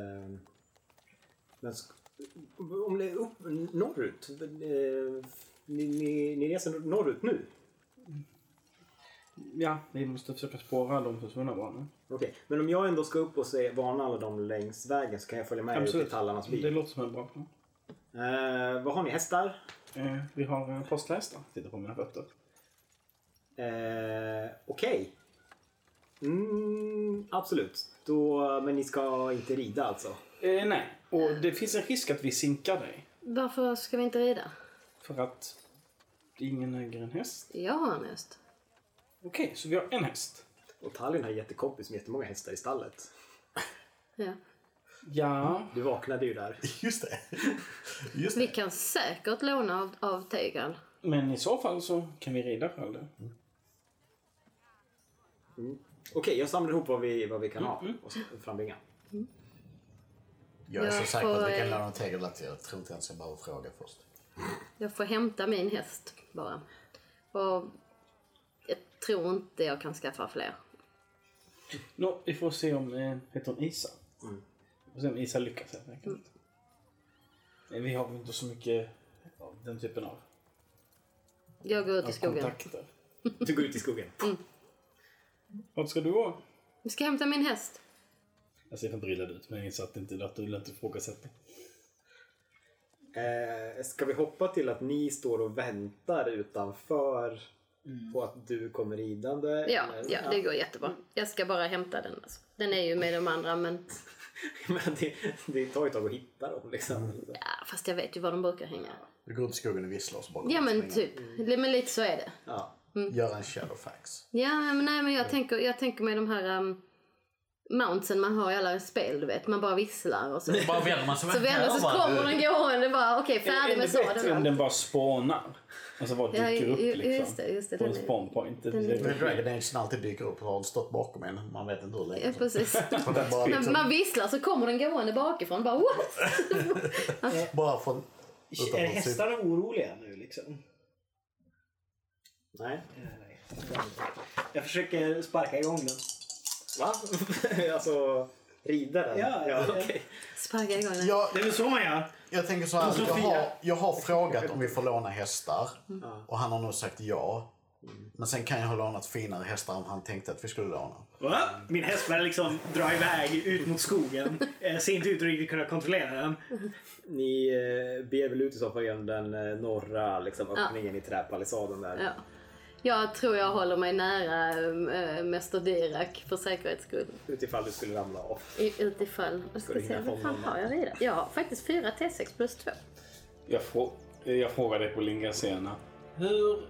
men om det är upp, norrut. Eh, ni, ni, ni reser norrut nu?
Ja, vi måste försöka spåra de försvunna barnen.
Okej, men om jag ändå ska upp och se, varna alla dem längs vägen så kan jag följa med er upp till tallarnas
Det
bil.
låter som en bra plan.
Eh, vad har ni? Hästar?
Eh, vi har en posthästar. Titta på mina fötter.
Eh, Okej. Mm, absolut. Då, men ni ska inte rida alltså?
Eh, nej, och det finns en risk att vi sinkar dig.
Varför ska vi inte rida?
För att ingen äger en häst.
Jag har en häst.
Okej, så vi har en häst.
Och Tallinn har jättekompis med jättemånga hästar i stallet.
Ja.
Ja.
Du vaknade ju där. [laughs]
Just det. Just
Vi
det.
kan säkert låna av, av Tegal.
Men i så fall så kan vi rida själva.
Okej, jag samlar ihop vad vi, vad vi kan ha och så frambringa.
Jag är så
Jag
säker på att vi
får,
kan
eh,
låna tegel att jag tror inte ens jag behöver fråga först.
Jag får hämta min häst bara. Och jag tror inte jag kan skaffa fler.
Nå, vi får se om... Eh, heter hon Isa? Vi får se om Isa lyckas helt enkelt. Eh, Vi har inte så mycket av den typen av,
Jag går ut i skogen.
kontakter.
Du går ut i skogen.
Vart ska du gå?
Vi ska hämta min häst.
Jag ser förbryllad ut men jag inser att det inte att du inte ifrågasätta.
Eh, ska vi hoppa till att ni står och väntar utanför på att du kommer ridande?
Ja,
eller?
ja, det går jättebra. Jag ska bara hämta den. Alltså. Den är ju med de andra men [laughs]
Men det, det tar ju ett tag att hitta dem liksom.
ja, fast jag vet ju var de brukar hänga.
Vi går ut i skogen och visslar och så bara
Ja men typ. Men lite så är det.
Ja.
Gör en shadowfax.
Ja men nej men jag tänker, jag tänker med de här um, mountsen man har i alla spel du vet. Man bara visslar och så.
Bara vänder man sig
Så vänder så kommer den gående bara okej färdig med
Är det bättre om den bara spånar? Alltså bara
Ja,
dyker upp
ju-
liksom.
just det, just det.
På en
Den är-
spawn point. Det-
den
det-
är-
Men Dragon Age när alltid dyker upp och har stått bakom en. Man vet inte hur länge.
Ja precis. [laughs]
Bara, liksom,
man visslar så kommer den gående bakifrån bara what? [laughs]
bara från...
Är hästarna oroliga nu liksom?
Nej.
Jag försöker sparka igång den.
Va? [laughs] alltså rida den?
Ja,
ja
ja.
okej.
Sparka igång den.
Jag,
Det är väl så man gör?
jag tänker så här. Jag har, jag har frågat om vi får låna hästar. Och han har nog sagt ja. Men sen kan jag ha lånat finare hästar än han tänkte att vi skulle låna.
Va? Min häst börjar liksom dra iväg ut mot skogen. Jag ser inte ut att riktigt kunna kontrollera den.
Ni eh, beger väl ut i så fall genom den eh, norra liksom, öppningen i träpalisaden där.
Ja. Jag tror jag håller mig nära äh, Mäster Dirak för säkerhets skull.
Utifall du skulle ramla av.
I- Utifall. Jag ska se, vad fan har jag redan? Jag har faktiskt 4 T6 plus 2.
Jag, frå, jag frågar dig på Lingasena. Hur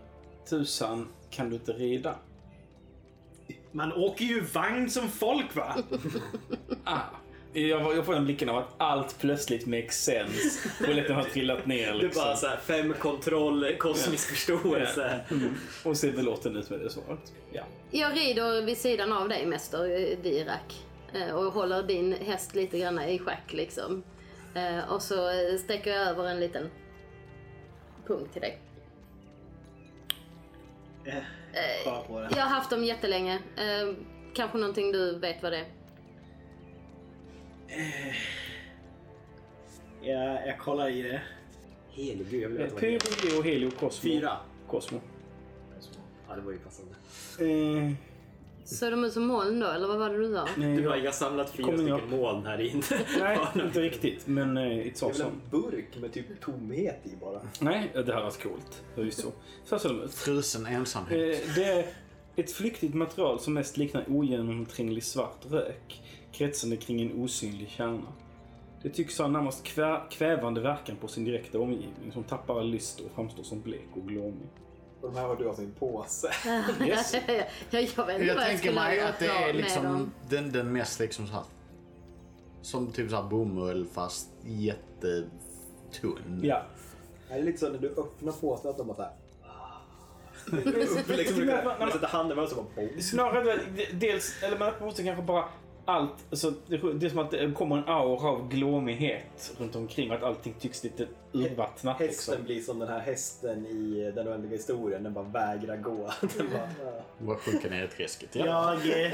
tusan kan du inte rida?
Man åker ju vagn som folk va? [laughs]
Ah. Jag, jag får den blicken av att allt plötsligt makes sense. Polletten har trillat ner
Du
liksom.
bara så här, fem kontroll, kosmisk förståelse.
Och ser belåten ut med det svaret. Ja.
Jag rider vid sidan av dig Mäster eh, Dirak. eh, Och håller din häst lite grann i schack liksom. Eh, Och så eh, sträcker jag över en liten punkt till dig.
Den.
Jag har haft dem jättelänge. Eh, Kanske någonting du vet vad det är.
Jag, jag kollar i det.
Helig gud, jag vill veta vad det är.
Pyro, Helio, Cosmo.
Fyra.
Cosmo.
Ja, det var ju passande.
Eh,
Såg de ut som moln då, eller vad var det du sa?
nej,
Du bara, jag har samlat fyra
Kommer jag-
stycken moln här inne.
nej, [laughs] inte riktigt. Men eh, it's
Det är väl
awesome.
en burk med typ tomhet i bara.
Nej, det här var coolt. Förvisso. Så ser de ut.
Frusen ensamhet.
Eh, Det är ett flyktigt material som mest liknar ogenomtränglig svart rök kretsande kring en osynlig kärna. Det tycks ha närmast kvä kvävande verkan på sin direkta omgivning som tappar all lyst och framstår som blek och glåmig.
Och de här har du alltså i en påse. [laughs]
Yes.
ja, jag vet inte
Jag
vad jag
tänker
skulle
mig att det är
med
liksom den, den mest liksom så här. Som typ så här bomull fast jättetunn.
Ja.
Det är lite så när du öppnar påsen att de bara såhär... [laughs] [laughs]
liksom, du kan, man sätter handen över så bara boom.
Snarare dels, eller man måste kanske bara allt, alltså, det, det är som att det kommer en aura av glåmighet runt omkring och att allting tycks lite urvattnat.
Hästen
Liksom.
blir som den här hästen i den oändliga historien. Den bara vägrar gå. [laughs] Den bara, "Ah."
Bara sjunka ner i träsket. Ja.
Jag eh,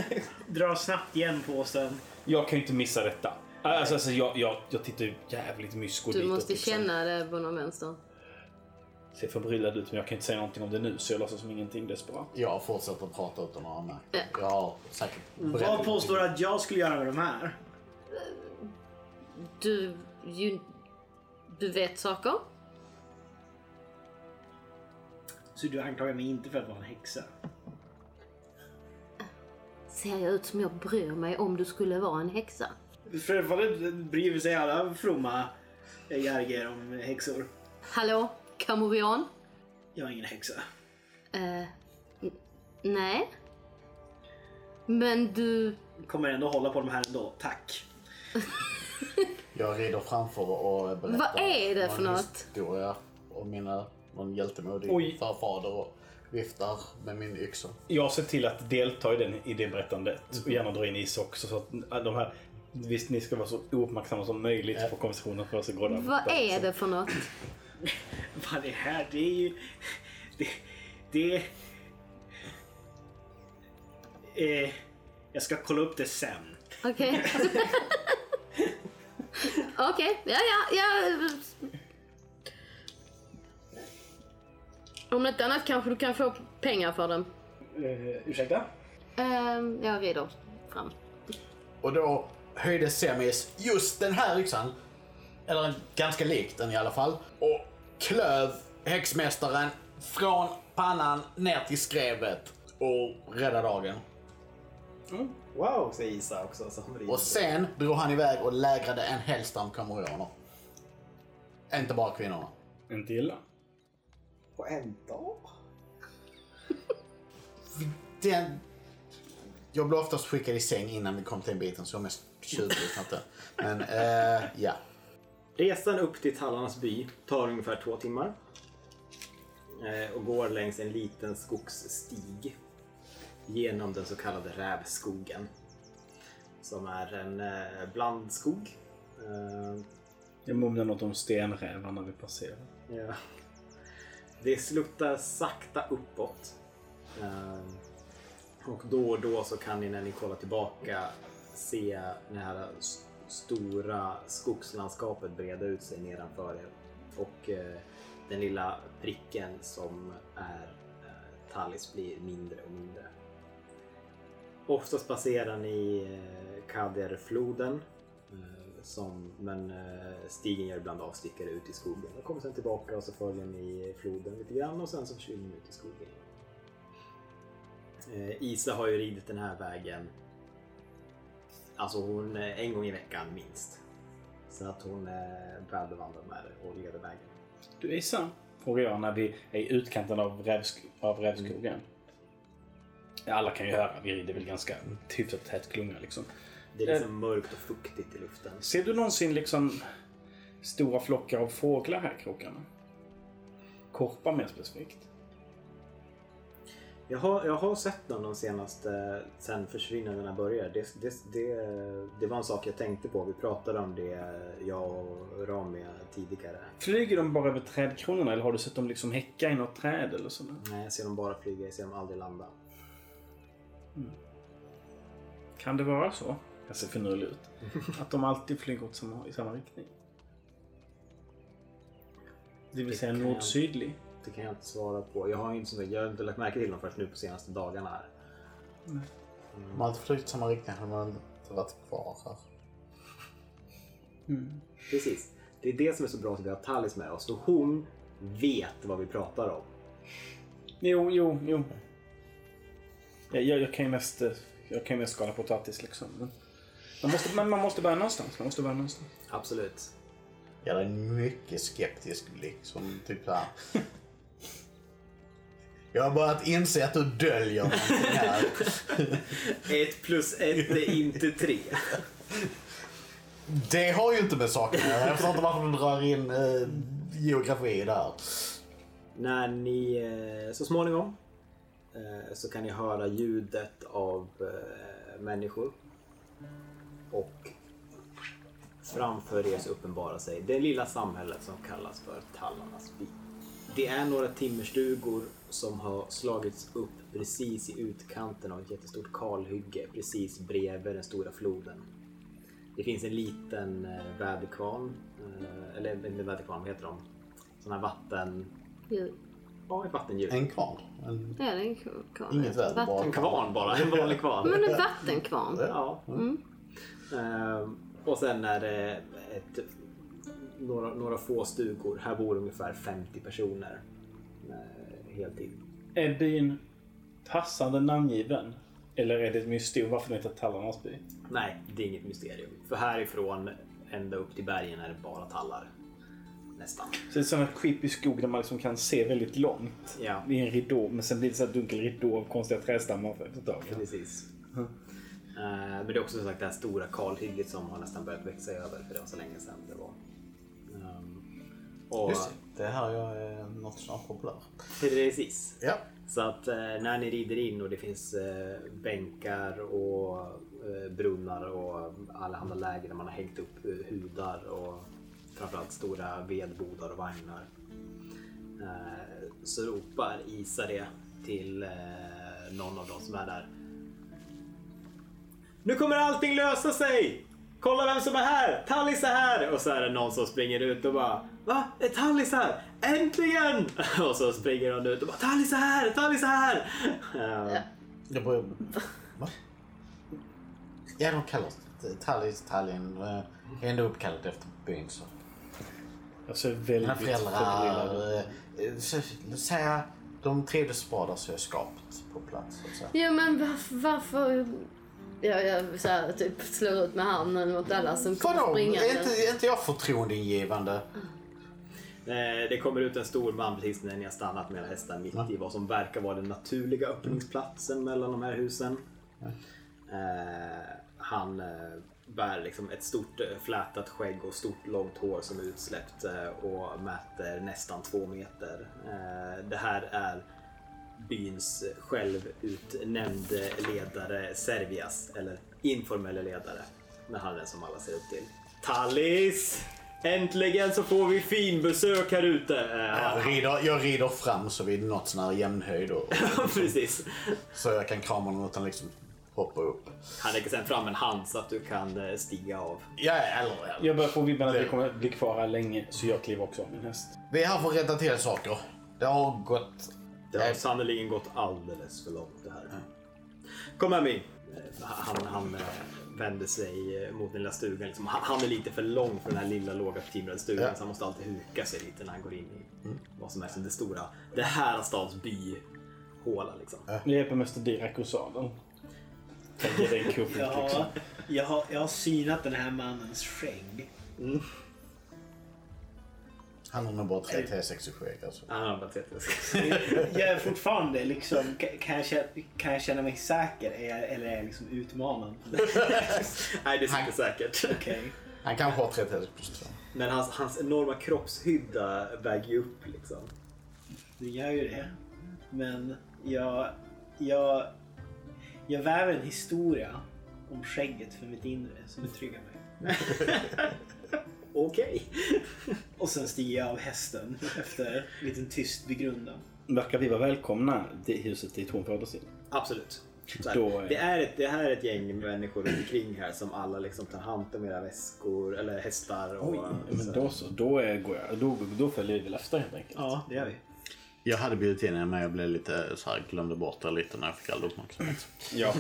drar snabbt igen påsen.
Jag kan ju inte missa detta. Alltså, alltså jag, jag, jag tittar ju jävligt mysko
Du måste
liksom.
känna det på någon vänster.
Ser förbryllad ut men jag kan inte säga någonting om det nu så jag låtsas som ingenting desperat.
Jag fortsätter prata utan att ha märkt.
Ja.
Jag har säkert
Vad påstår du att jag skulle göra med de här?
Du, ju, du vet saker?
Så du anklagar mig inte för att vara en häxa?
Ser jag ut som jag bryr mig om du skulle vara en häxa?
Självfallet bryr sig alla fromma Jarger om häxor.
Hallå, Kamorian?
Jag är ingen häxa.
Eh, n- nej. Men du...
Kommer ändå hålla på de här ändå. Tack. [laughs]
Jag rider framför och berättar
Vad är det för
någon
något?
historia om mina, någon hjältemodig
Oj.
förfader och viftar med min yxa.
Jag ser till att delta i, den, i det berättandet och gärna dra in is också så att de här Visst, ni ska vara så ouppmärksamma som möjligt på konversationen för att gå där.
Vad är det för något? [laughs]
Vad det här, det är ju... Det... det eh, jag ska kolla upp det sen.
Okej. [laughs] Okej, ja, ja, ja. Om inte annat kanske du kan få pengar för den.
Eh, ursäkta?
Ehm, jag rider fram.
Och då höjde Semis just den här yxan, eller ganska likt den i alla fall, och klöv häxmästaren från pannan ner till skrevet och räddade dagen.
Wow, säger Isa också.
Och sen drog han iväg och lägrade en hel stam kamorraner. Inte bara kvinnorna.
Inte illa.
På en dag? [laughs]
Den... Jag blev oftast skickad i säng innan vi kom till den biten så jag är mest tjurig inte. Men eh, ja.
Resan upp till Tallarnas by tar ungefär två timmar. Eh, och går längs en liten skogsstig. Genom den så kallade rävskogen. Som är en eh, blandskog. Eh,
Jag mumlar något om stenrävarna vi passerar.
Ja. Det sluttar sakta uppåt. Och då och då så kan ni när ni kollar tillbaka se det här stora skogslandskapet breda ut sig nedanför er. Och eh, den lilla pricken som är eh, Tallis blir mindre och mindre. Oftast passerar ni eh, Kaderfloden. Eh, som, men eh, stigen gör ibland avstickare ut i skogen. Och kommer sen tillbaka och så följer ni floden lite grann och sen så försvinner ni ut i skogen. Eh, Isa har ju ridit den här vägen Alltså hon, eh, en gång i veckan minst. Så att hon är väl bevandrad med det och leder vägen.
Du Isa, frågar jag när vi är i utkanten av, rävsk- av rävskogen. Ja, alla kan ju höra, vi rider väl ganska hyfsat tät klunga liksom.
Det är liksom mörkt och fuktigt i luften.
Ser du någonsin liksom stora flockar av fåglar här i krokarna? Korpar mer specifikt.
Jag har, jag har sett dem de senaste, sen försvinnandena började. Det, det, det, det var en sak jag tänkte på. Vi pratade om det, jag och Rami tidigare.
Flyger de bara över trädkronorna eller har du sett dem liksom häcka i något träd eller sådär?
Nej, jag ser dem bara flyga, jag ser dem aldrig landa.
Kan det vara så? Jag ser finurlig ut. Att de alltid flyger åt samma, i samma riktning. Det vill säga nord-sydlig.
Det kan jag inte svara på. Jag har, inte, jag har inte lagt märke till dem först nu på senaste dagarna här.
Om man hade flugit i samma riktning hade man inte varit kvar här.
Precis. Det är det som är så bra att vi har Tallis med oss. För hon vet vad vi pratar om.
Jo, jo, jo. Jag, jag, jag kan ju mest, jag kan ju mest skala potatis liksom. Men man, måste, men man måste börja någonstans. Man måste börja någonstans.
Absolut.
Jag är en mycket skeptisk blick som typ såhär. [laughs] Jag har börjat inse att du döljer någonting här.
Ett plus ett är inte tre.
Det har ju inte med saken att göra. Jag förstår inte varför du drar in eh, geografi där.
När ni eh, så småningom eh, så kan ni höra ljudet av eh, människor. Och framför er så uppenbarar sig det lilla samhället som kallas för Tallarnas by. Det är några timmerstugor som har slagits upp precis i utkanten av ett jättestort kalhygge precis bredvid den stora floden. Det finns en liten eh, väderkvarn, eh, eller inte väderkvarn, vad heter de? Sån här vatten...
Ju-
Ja, ett vattendjur.
En kvarn. En,
Ja, det är en kvarn.
inget väder,
Vatten-
bara
En kvarn bara, en vanlig kvarn.
Men en vattenkvarn.
Ja. Ehm, och sen är det ett, några, några få stugor. Här bor ungefär 50 personer. Eh, heltid.
Är byn passande namngiven? Eller är det ett mysterium varför den heter Tallarnas by?
Nej, det är inget mysterium. För härifrån ända upp till bergen är det bara tallar. Nästan.
Så det är sån här creepy skog där man liksom kan se väldigt långt.
Ja.
Det är en ridå, men sen blir det så här dunkel ridå av konstiga tag.
Precis. Eh, men det är också som sagt det här stora kalhygget som har nästan börjat växa över för det var så länge sedan det var. Och
Just det, det här är något snart populär.
precis.
Ja.
Så att eh, när ni rider in och det finns eh, bänkar och eh, brunnar och allehanda läger där man har hängt upp eh, hudar och framförallt stora vedbodar och vagnar. Eh, så ropar Isa det till eh, någon av dem som är där. Nu kommer allting lösa sig! Kolla vem som är här! Tallis är här! Och så är det någon som springer ut och bara Va? Är Tallis här? Äntligen! [laughs] Och så springer hon ut och bara Tallis är här! Tallis är här! Eh,
Jag börjar... Va? Ja, de kallas Tallis, Tallinn. eh, Är ändå uppkallat efter byn. Så.
Alltså
Mina
väldigt
föräldrar...
förbryllande.
eh, så- Säga, de trivdes bra där så jag skapat på plats. Så.
Ja men varför... varför... Ja, jag så här, typ slår ut med handen mot alla som kommer
Vadå?
springande.
Är inte, är inte jag förtroendeingivande?
Eh, Det kommer ut en stor man precis när ni har stannat med era hästar mitt i vad som verkar vara den naturliga öppningsplatsen mellan de här husen. Eh, Han eh, bär liksom ett stort eh, flätat skägg och stort långt hår som är utsläppt eh, och mäter nästan två meter. Eh, Det här är byns självutnämnde ledare Servias, eller informella ledare. Men han är den som alla ser upp till. Tallis! Äntligen så får vi finbesök här ute! Eh,
Jag rider, jag rider fram så vi är något sån här jämn höjd. Och, [laughs]
Precis.
så jag kan krama honom utan liksom hoppa upp.
Han lägger sen fram en hand så att du kan eh, stiga av.
Ja, eller, eller.
Jag börjar få vibben att vi kommer bli kvar här länge så jag kliver också av min häst.
Vi är här för att rätta till saker. Det har gått...
Det har sannerligen gått alldeles för långt det här. Kom här min. Eh, Han, han eh, vänder sig eh, mot den lilla stugan. Liksom. Han, är lite för lång för den här lilla låga timrade stugan
Ja.
så han måste alltid huka sig lite när han går in i vad som är som det stora. Det här är stads byhåla liksom.
Jag hjälper Mäster Dirac ur sadeln. Jag ger dig en kuffert liksom.
Ja, jag har, jag har synat den här mannens skägg.
Han har nog bara tre T6 i skägg alltså.
Han har bara sett [laughs]
Jag är fortfarande liksom, ka- kan jag känna, kan jag känna mig säker Är jag- eller är jag liksom utmanad? [laughs]
Nej, det är inte säkert.
Okej.
Han kanske har tre T6 plus två.
Men hans, hans enorma kroppshydda väger ju upp liksom.
Det gör ju det. Men jag, jag, jag väver en historia om skägget för mitt inre som betryggar mig. [laughs]
Okej. [laughs]
Och sen stiger jag av hästen efter en liten tyst begrundan.
Verkar vi vara välkomna till huset dit hon fördes in?
Absolut. Här,
Då är-
det, är ett, det här är ett gäng människor runt omkring här som alla liksom tar hand om era väskor eller hästar. Och,
Ja, Men då så, då, är, går jag, då, då följer vi väl efter helt enkelt.
Ja, det gör vi.
Jag hade bjudit in er men jag blev lite så här, glömde bort det lite när jag fick all uppmärksamhet.
Ja.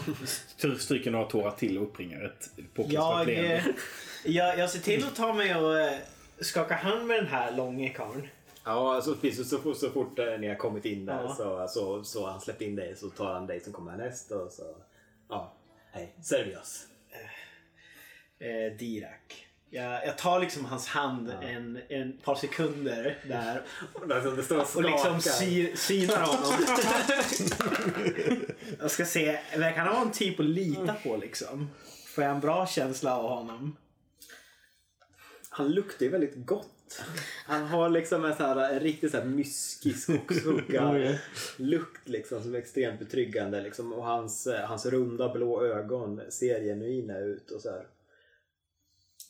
Stry- Stryker några tårar till och uppringar ett påklistrat
Jag,
leende.
eh, jag, jag ser till att ta mig och eh, skaka hand med den här långe karln.
Ja, så, precis, så, fort- så fort eh, ni har kommit in där
Ja.
så, så, så han släppt in dig så tar han dig som kommer härnäst och så... Ja, hej. Servias.
Eh, Dirak. Jag, jag tar liksom hans hand en, en par sekunder där [laughs]
det står och
och liksom
skakar.
sy, synar honom. [laughs] jag ska se, verkar han vara en typ att lita på liksom? Får jag en bra känsla av honom?
Han luktar ju väldigt gott. Han har liksom en, så här, en riktigt så här myskig skogshugga [laughs] lukt liksom som är extremt betryggande. Liksom. Och hans, eh, hans runda blå ögon ser genuina ut. och så här.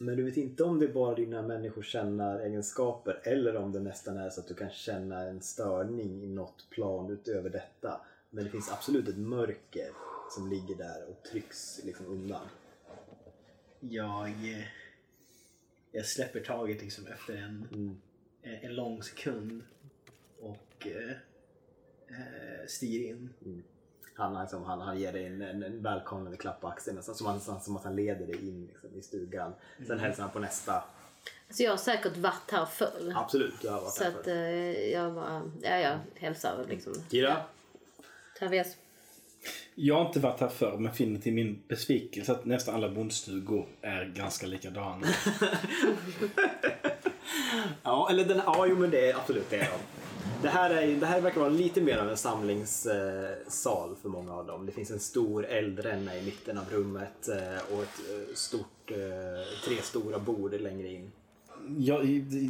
Men du vet inte om det är bara dina människokännaregenskaper eller om det nästan är så att du kan känna en störning i något plan utöver detta. Men det finns absolut ett mörker som ligger där och trycks liksom undan.
Jag, eh, jag släpper taget liksom efter en, en, en lång sekund och eh, eh, stiger in.
Han, liksom, han, han ger dig en, en, en välkomnande klapp på axeln nästan som, han, som att han leder dig in liksom, i stugan. Sen hälsar han på nästa.
Så jag har säkert varit här förr.
Absolut, du har varit
Så
här
att
förut.
eh, jag bara, ja jag hälsar liksom.
Kira?
Traves.
Jag har inte varit här förr men finner till min besvikelse att nästan alla bondstugor är ganska likadana. [laughs]
Ja, eller den, ja, jo men det är absolut det är de. Det här, är, det här verkar vara lite mer av en samlingssal eh, för många av dem. Det finns en stor eldränna i mitten av rummet eh, och ett eh, stort, tre stora bord längre in.
Jag,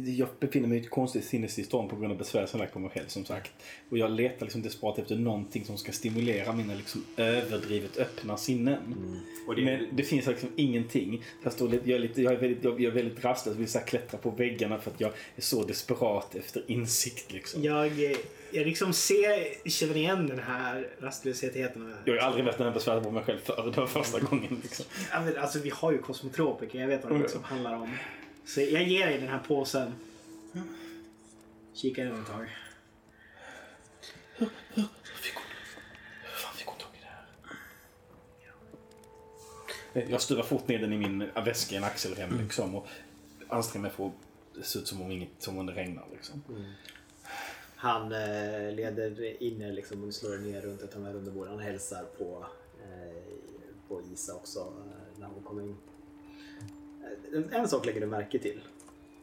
jag befinner mig i ett konstigt sinnestillstånd på grund av besvär som kommer själv som sagt. Och jag letar liksom desperat efter någonting som ska stimulera mina liksom överdrivet öppna sinnen.
Och det,
Men det finns liksom ingenting. Jag, står lite, jag, är lite, jag, är väldigt, jag, jag är väldigt rastlös. vill så här klättra på väggarna för att jag är så desperat efter insikt. Liksom.
Jag, jag liksom ser, känner igen den här rastlösheten.
Jag har aldrig varit den här besväret på mig själv förr. Det var första gången. Liksom.
Alltså vi har ju kosmotropiker, jag vet vad det
Mm.
liksom handlar om. Så jag ger dig den här påsen. Kika in ett tag.
Fan fick hon tag i det här? Jag stuvar fort ner den i min väska i en axelrem liksom, och anstränger mig för att det ser ut som om, inget, som om det regnar. Liksom.
Han eh, leder in er liksom och slår er ner runt ett av de här runda borden. Han hälsar på, eh, på Isa också eh, när hon kommer in. Eh, En sak lägger du märke till.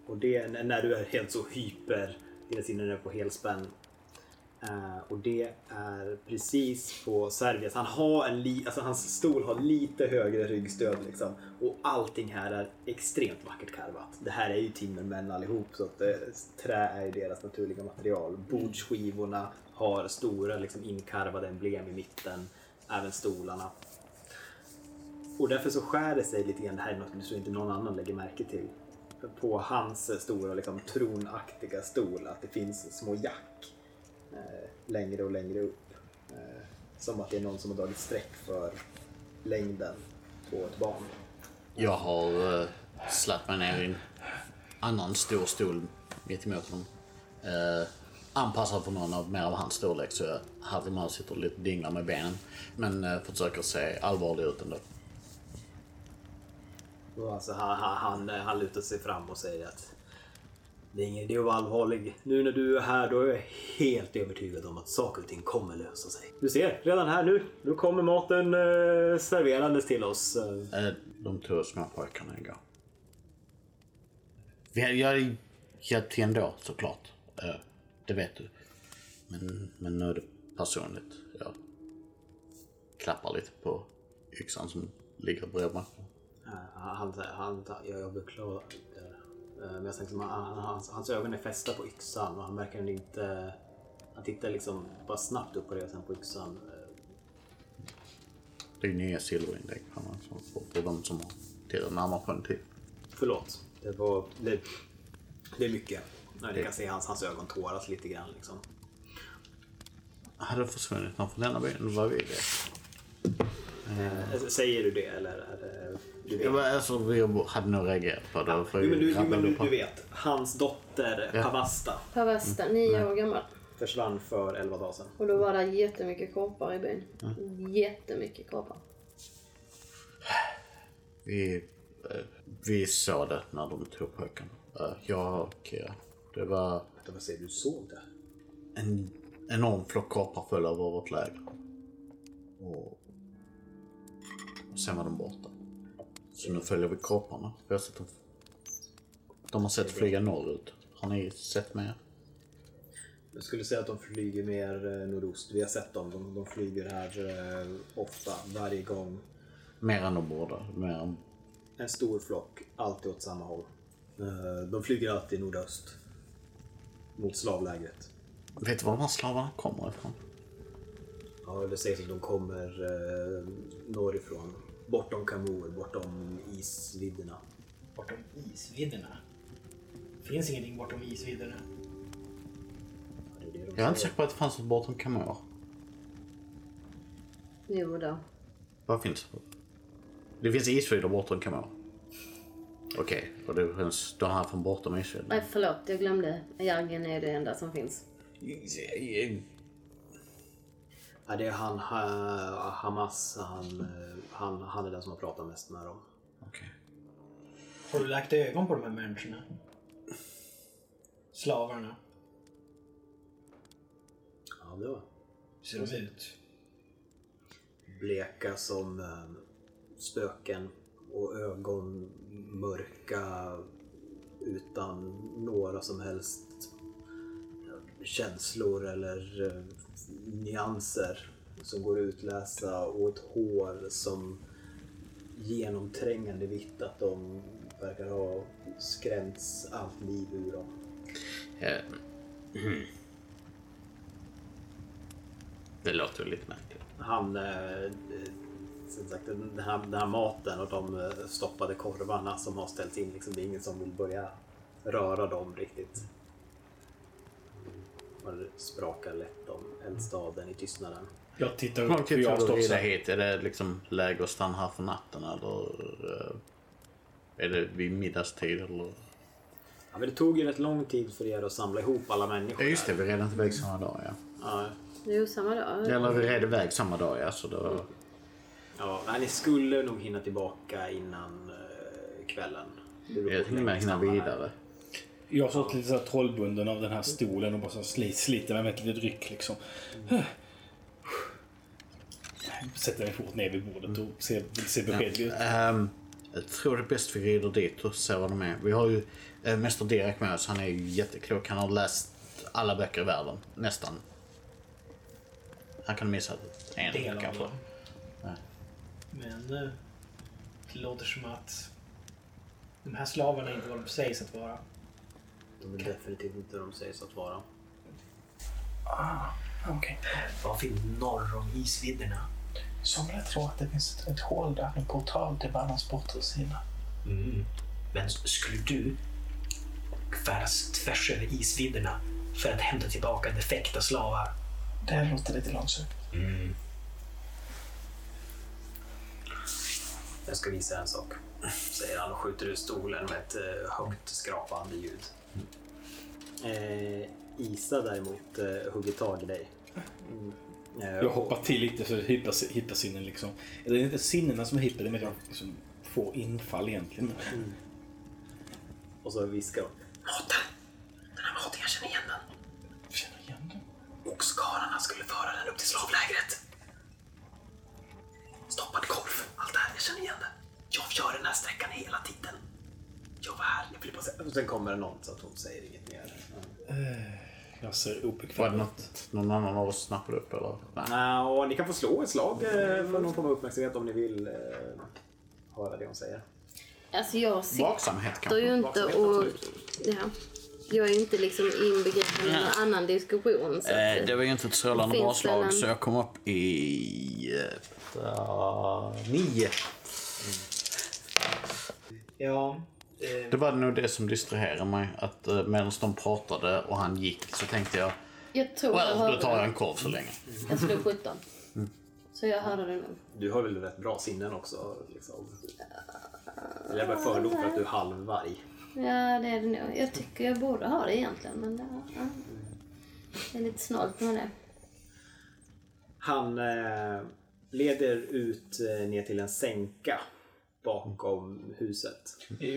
Och det är när- du är helt så hyper, dina sinnen är på helspänn. Eh, och det är precis på Sergius. Han har en li- alltså hans stol har lite högre ryggstöd liksom. Och allting här är extremt vackert karvat. Det här är ju timmermän allihop så att eh, trä är ju deras naturliga material. Bordsskivorna har stora liksom, inkarvade emblem i mitten. Även stolarna. Och därför så skär det sig lite grann. Det här är något som inte någon annan lägger märke till. På hans stora liksom, tronaktiga stol att det finns små jack eh, längre och längre upp. Eh, som att det är någon som har dragit streck för längden på ett barn.
Jag har eh, släppt mig ner i en annan stor stol mittemot honom. Eh, anpassad för någon av mer av hans storlek så jag Harry Mouse sitter lite och dinglar med benen. Men eh, försöker se allvarlig ut ändå.
Alltså, han, han, han, han lutar sig fram och säger att det är ingen idé att vara allvarlig. Nu när du är här då är jag helt övertygad om att saker och ting kommer lösa sig. Du ser, redan här nu. Nu kommer maten eh, serverandes till oss. Eh,
de två små pojkarna igår. Vi har, jag hjälpt till ändå såklart. Eh, det vet du. Men, men nu är det personligt. Jag klappar lite på yxan som ligger bredvid mig.
Eh, han, han, han, jag, jag beklagar. Eh, Men jag tänkte, att han, hans, hans ögon är fästa på yxan och han verkar inte... Han tittar liksom bara snabbt upp på det och sen på yxan.
Det är nya silverinlägg på, på, på de som har tittat närmare på en typ.
Förlåt. Det var... Det, det är mycket. Nej, ni kan se hans, hans ögon tåras lite grann liksom.
Hade försvunnit någon från denna byn? Vad vill det?
Eh, Säger du det eller? Är det,
Jag var, alltså, vi hade nog reagerat på det. För
Jo, men du, jo, men du,
på-
du vet. Hans dotter
Ja.
Pavasta
Pavasta, nio år gammal.
försvann för 11 dagar sedan.
Och då var det jättemycket koppar i byn. Jättemycket koppar.
Vi, eh, vi såg det när de tog pojken. Eh, Jag och eh, det var
vad säger du? Såg det?
en enorm flock koppar föll över vårt läger. Och, och sen var de borta. Så nu följer vi kopparna. Vi har sett dem. De har sett flyga norrut. Har ni sett mer?
Jag skulle säga att de flyger mer eh, nordost. Vi har sett dem. De, de flyger här eh, ofta, varje gång.
Mer än de borde. Mer än...
En stor flock, alltid åt samma håll. Eh, de flyger alltid nordöst. Mot slavlägret.
Vet du var de här slavarna kommer ifrån?
Ja, det sägs att de kommer eh, norrifrån. Bortom Kamor, bortom isvidderna.
Bortom isvidderna. Finns ingenting bortom isvidderna.
Det är det de
Jag är inte säker på att det fanns något bortom Kamor.
Jo då.
Vad finns det? Det finns isvidder bortom Kamor. Okej, och det finns de här från bortom isvidder.
Nej förlåt, jag glömde. Järgen är det enda som finns.
Ja, det är han, ha, Hamas. Han, eh, han, han är den som har pratat mest med dem.
Okej.
Har du lagt ögon på de här människorna? Slavarna.
Ja, det var
Hur ser de ut?
bleka som eh, spöken och ögon mörka utan några som helst känslor eller eh, nyanser som går att utläsa och ett hår som genomträngande vitt att de verkar ha skrämts allt liv ur dem.
Mm. Det låter lite märkligt.
Han, eh, som sagt, den här, den här maten och de eh, stoppade korvarna som har ställts in, liksom, det är ingen som vill börja röra dem riktigt. Man sprakar lätt om eldstaden i tystnaden.
Jag tittar upp för jag står
rida
så.
hit? Är det liksom läge att stanna här för natten eller eh, är det vid middagstid eller?
Ja, men det tog ju rätt lång tid för er att samla ihop alla människor.
Ja just det, vi red inte iväg samma dag ja.
Ja,
Jo, samma dag.
Eller vi red iväg samma dag ja. Så då...
ja, nej, ni skulle nog hinna tillbaka innan eh, kvällen.
Jag med
ni
hinna
stannar här.
Jag har stått lite så här trollbunden av den här stolen och bara så slit, sliter mig med ett litet ryck liksom. Sätter mig fort ner vid bordet och ser, vill se beskedlig ut.
Ehm, jag tror det är bäst vi rider dit och ser vad de är. Vi har ju äh, Mäster Derek med oss. Han är ju jätteklok. Han har läst alla böcker i världen. Nästan. Han kan missa en
Del
kanske. Nej.
Men eh, det låter som att de här slavarna inte vad de sägs att vara.
De är definitivt inte de sägs att vara.
Okej.
Varför norr om isvidderna?
Somliga tror att det finns ett, ett hål där, en portal till världens bortre sida.
Mm. Men skulle du färdas tvärs över isvidderna för att hämta tillbaka defekta slavar?
Det låter lite långsökt.
Mm.
Jag ska visa en sak. Säger han och skjuter ur stolen med ett eh, högt skrapande ljud. Eh, Isa däremot eh, hugger tag i dig. Mm. Eh,
Jag hoppar till lite så hittar, hittar sinnen liksom. Det är inte sinnena som hittar det, men jag liksom får infall egentligen.
Och så viskar hon.
Maten! Den här maten, jag känner igen den.
Känner igen den.
Oxkarlarna skulle föra den upp till slavlägret. Stoppad korv, allt det här, jag känner igen det. Jag gör den här sträckan hela tiden. Jag var här, jag säga...
Och sen kommer det någon så att hon säger inget mer.
Jag ser
Var det
obekväm ut.
något någon annan av oss snappade upp eller? Nej.
Nej, och ni kan få slå ett slag eh, för någon form av uppmärksamhet om ni vill eh, höra det hon säger.
Alltså jag sitter
Vaksamhet
ju
kanske?
inte
Vaksamhet,
och...
absolut.
Ja. Jag är inte liksom inbegripen i någon annan diskussion. Så
Eh, det var ju inte ett strålande bra slag
en-
så jag kom upp i... Uh, nio.
Ja. Eh,
Det var nog det som distraherade mig. Att uh, medan de pratade och han gick så tänkte jag,
jag tror jag
well, då
hörde
tar jag en korv så länge.
Jag slog 17. Så jag hörde det nog.
Du har väl rätt bra sinnen också? Liksom. Eller jag bara fördom för att du är halvvarg.
Ja, det är det nog. Jag tycker jag borde ha det egentligen, men ja, ja. det är lite snålt med det.
Han eh, leder ut eh, ner till en sänka bakom huset.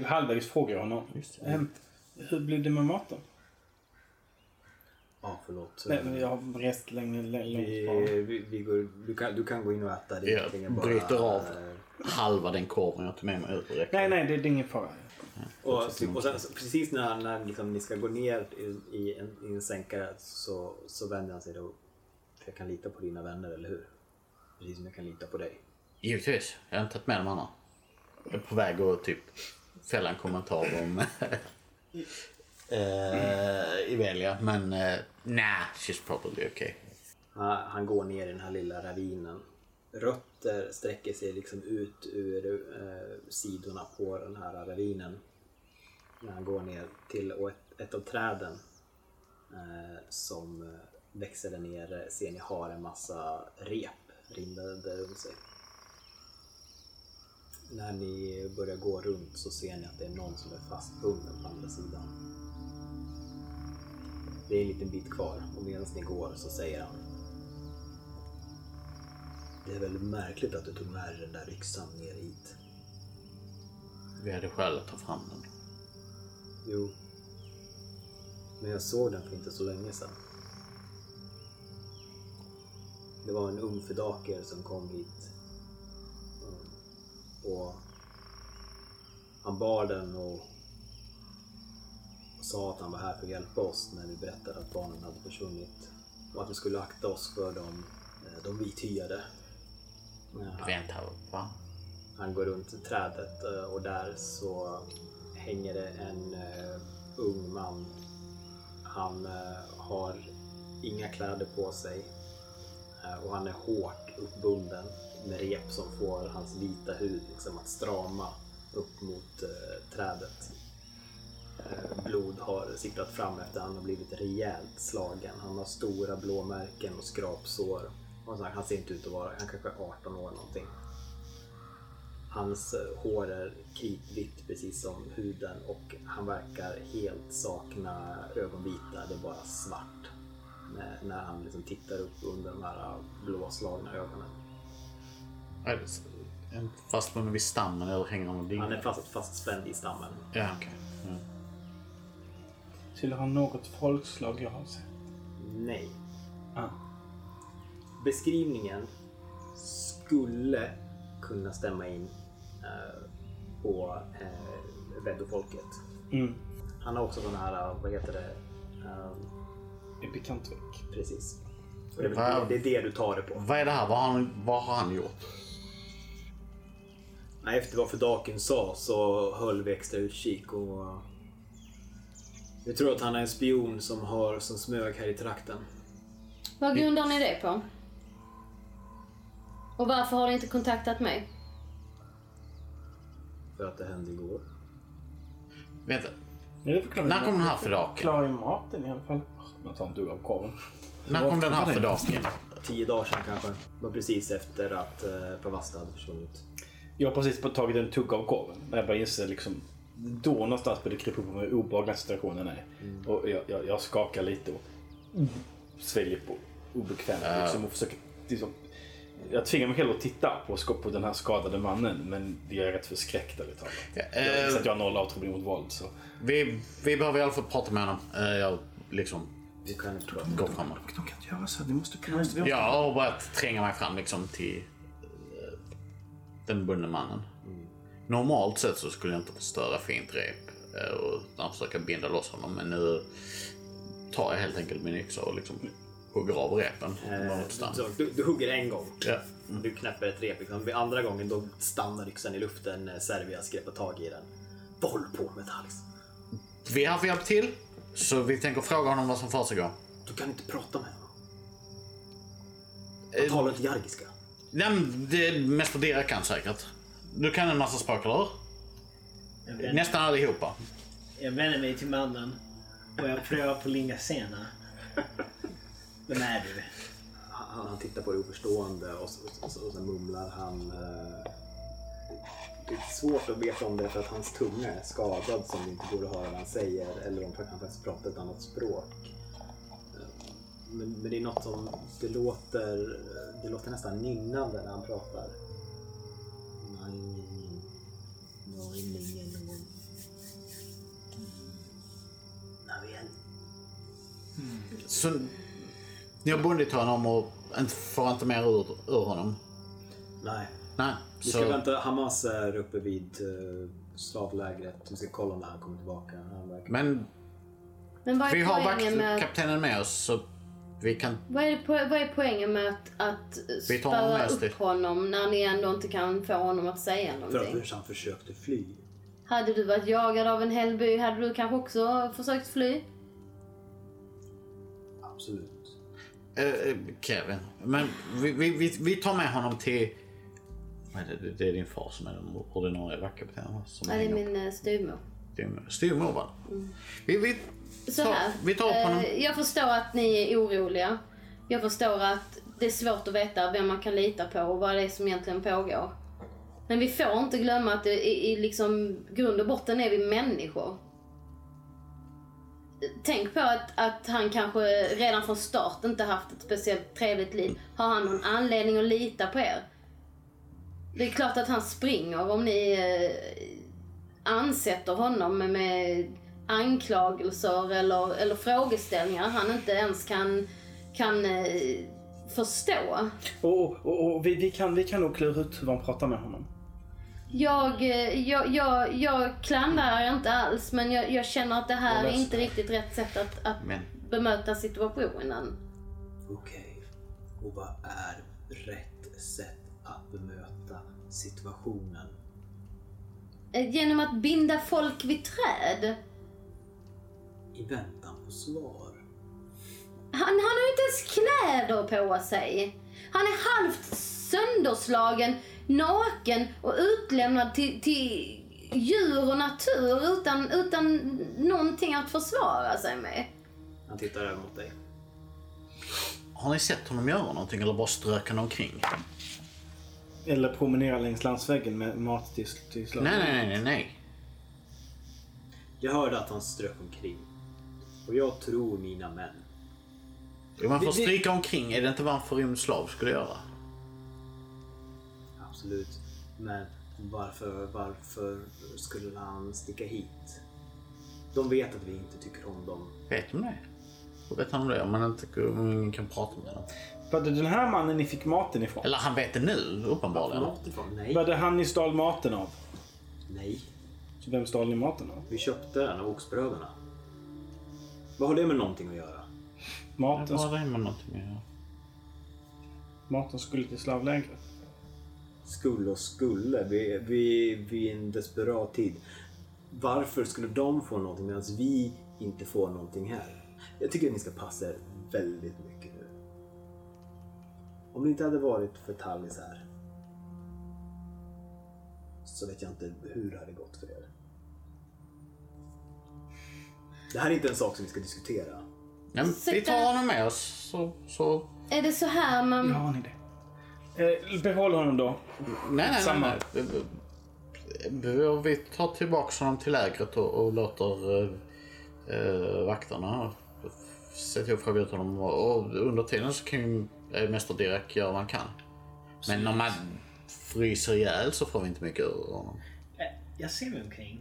Halvvägs frågar jag honom. Ehm, hur blev det med maten?
Ja, förlåt.
Nej, men jag har rest länge, länge
Vi, vi, vi går, du, kan, du kan gå in och äta. Det är
Jag
egentligen bara,
bryter av.
eh,
Halva den korven jag tog med mig ut och.
Nej, nej, det, det är ingen fara.
Och, och sen, precis när, när liksom, ni ska gå ner i, i, en, i en sänka så, så vänder han sig då. Jag kan lita på dina vänner, eller hur? Precis som jag kan lita på dig.
Givetvis. Jag har inte tagit med de andra. Jag är på väg att typ fälla en kommentar om [laughs] uh, Ivelia. Men uh, nah, she's probably okay.
Han, han går ner i den här lilla ravinen. Rötter sträcker sig liksom ut ur eh, sidorna på den här ravinen. När han går ner till och ett, ett av träden eh, som eh, växer där nere ser ni har en massa rep rinnande runt sig. När ni börjar gå runt så ser ni att det är någon som är fastbunden på andra sidan. Det är en liten bit kvar och medan ni går så säger han Det är väldigt märkligt att du tog med dig den där yxan ner hit.
Vi hade skäl att ta fram den.
Jo. Men jag såg den för inte så länge sedan. Det var en ung fedaker som kom hit. Och han bar den och, sa att han var här för att hjälpa oss när vi berättade att barnen hade försvunnit. Och att vi skulle akta oss för eh, de vithyade. Ja,
Vänta, va?
Han går runt trädet eh, och där så hänger det en eh, ung man. Han eh, har inga kläder på sig eh, och han är hårt uppbunden med rep som får hans vita hud liksom att strama upp mot eh, trädet. Eh, blod har sipprat fram efter han har blivit rejält slagen. Han har stora blåmärken och skrapsår. Och så, han ser inte ut att vara, han kanske är 18 år någonting. Hans hår är kritvitt precis som huden och han verkar helt sakna ögonvitor. Det är bara svart när, han liksom tittar upp under de här blåslagna ögonen.
Är det en fastbunden vid stammen eller hänger han dinglar?
Han är fast, fastspänd i stammen.
Ja, okej. Mm.
Tillhör han något folkslag jag har sett?
Nej.
Ah.
Beskrivningen skulle kunna stämma in på eh, Veddofolket.
Mm.
Han har också sån här, eh, vad heter det? Eh,
Epikantrik.
precis. Och det, är väl
Va?
det, det är det du tar det på.
Vad är det här? Vad har han, vad har han gjort?
Nej, efter vad Fedakin sa så höll vi extra utkik och eh, vi tror att han är en spion som, har, som smög här i trakten.
Vad grundar ni det på? Och varför har ni inte kontaktat mig?
För att det hände igår.
Vänta,
Ja, det förklarar
när kom den här för dagen?
Förklarar ju maten i alla fall. Man tar en dugg av korven.
När kom den här för dagen?
Tio dagar sedan kanske. Det var precis efter att eh, Pavasta hade försvunnit.
Jag har precis tagit en tugga av korven. När jag bara inser liksom... Då någonstans började det krypa upp hur obehaglig situationen är. Och jag, jag, jag skakar lite och sväljer på obekvämt. Liksom, och försöker, liksom, jag tvingar mig själv att titta på, på den här skadade mannen. Men jag är rätt förskräckt ärligt talat.
Ja,
Jag
eh,
så att jag har noll avtrubbning mot våld. Så.
vi, vi behöver i alla fall prata med honom. Eh, jag liksom
Vi kan inte prata.
går framåt.
De kan inte göra så. Det måste kunna...
Jag har börjat tränga mig fram liksom till eh, den bundne mannen. Normalt sett så skulle jag inte förstöra fint rep eh, och försöka binda loss honom. Men nu tar jag helt enkelt min yxa och liksom hugger av repen.
Eh, du, du hugger en gång.
Ja.
Du knäpper ett rep. Liksom. Vid andra gången då stannar yxan i luften när Servias greppar tag i den. Vad håller på med Talis?
Vi att hjälpa till. Så vi tänker fråga honom vad som försiggår.
Du kan inte prata med honom.
Eh,
Han talar inte jargiska.
Nej, det är mest Direk kan säkert. Du kan en massa språk, eller hur? Nästan allihopa.
jag vänder mig till mannen och jag prövar på Lingasena. Vem är du?
Han, han tittar på dig oförstående och, så- och, så- och sen mumlar han. Eh, det är svårt att veta om det är för att hans tunga är skadad som det inte går att höra vad han säger eller om han faktiskt pratar ett annat språk. Eh, Men, men det är något som, det låter, det låter nästan nynnande när han pratar.
Så ni har bundit honom och inte, får inte mer ur, ur honom?
Nej.
Nej.
Vi ska
Så,
vänta, Hamas är uppe vid uh, slavlägret. Vi ska kolla när han kommer tillbaka. Han verkar...
men
Men vad är,
vi har
poängen med att,
vaktkaptenen med oss så vi kan...
vad, är po- vad är poängen med att, att
oss
upp honom när ni ändå inte kan få honom att säga
För
någonting?
att han försökte fly.
Hade du varit jagad av en hel by hade du kanske också försökt fly?
Absolut.
Eh, Kevin. Men vi, vi, vi, tar med honom till... Det? Det är din far som är den ordinarie vaktkaptenen
Ja, det är min eh, styvmor.
Styvmor- va? Vi, vi,
Så
tar,
här.
vi tar upp honom.
eh, jag förstår att ni är oroliga. Jag förstår att det är svårt att veta vem man kan lita på och vad det är som egentligen pågår. Men vi får inte glömma att i, i liksom grund och botten är vi människor. Tänk på att, att han kanske redan från start inte haft ett speciellt trevligt liv. Har han någon anledning att lita på er? Det är klart att han springer om ni eh, ansätter honom med, med anklagelser eller, eller frågeställningar han inte ens kan, kan eh, förstå.
Och, och, och vi, vi, kan, vi kan nog klura ut hur man pratar med honom.
Jag, eh, jag, jag, jag klandrar inte alls men jag, jag känner att det här är inte riktigt rätt sätt att, att
Men
bemöta situationen.
Okej. Och vad är rätt sätt att bemöta situationen?
Eh, Genom att binda folk vid träd.
I väntan på svar.
Han, han har ju inte ens kläder på sig. Han är halvt sönderslagen, naken och utlämnad till, till djur och natur utan, utan någonting att försvara sig med.
Han tittar över mot dig.
har ni sett honom göra någonting eller bara strök han omkring?
Eller promenera längs landsväggen med mat till, till slav.
Nej, nej, nej, nej.
Jag hörde att han strök omkring. Och jag tror mina män.
Jo, man får stryka omkring. Är det inte vad en förrymd slav skulle göra?
Absolut. Men varför, varför skulle han sticka hit? De vet att vi inte tycker om dem.
Vet de det? Hur vet han det om man inte om ingen kan prata med dem?
Var det den här mannen ni fick maten ifrån?
Eller han vet det nu, uppenbarligen.
Mat ifrån? Nej.
Var det han ni stal maten av?
Nej.
Så vem stal ni maten av?
Vi köpte den av oxbröderna. Vad har det med någonting att göra?
Maten,
Vad har det med någonting att göra?
maten skulle till slavlägret.
Skulle och skulle. Vi, vi, vi är i en desperat tid. Varför skulle de få någonting medan vi inte får någonting här? Jag tycker att ni ska passa er väldigt mycket nu. Om det inte hade varit för Tallis här så vet jag inte hur det hade gått för er. Det här är inte en sak som vi ska diskutera.
Ja, men vi tar honom med oss så... så...
Är det så här man...
Ja, har ni det? Eh, behåll honom då.
Nej, nej, nej.
Samma.
nej. Vi- Vi tar tillbaka honom till lägret och, och låter uh, uh, vakterna se till att fråga ut honom. Och, och under tiden så kan ju eh, Mäster Direk göra vad han kan. Men om man fryser ihjäl så får vi inte mycket ur honom.
Eh, Jag ser mig omkring.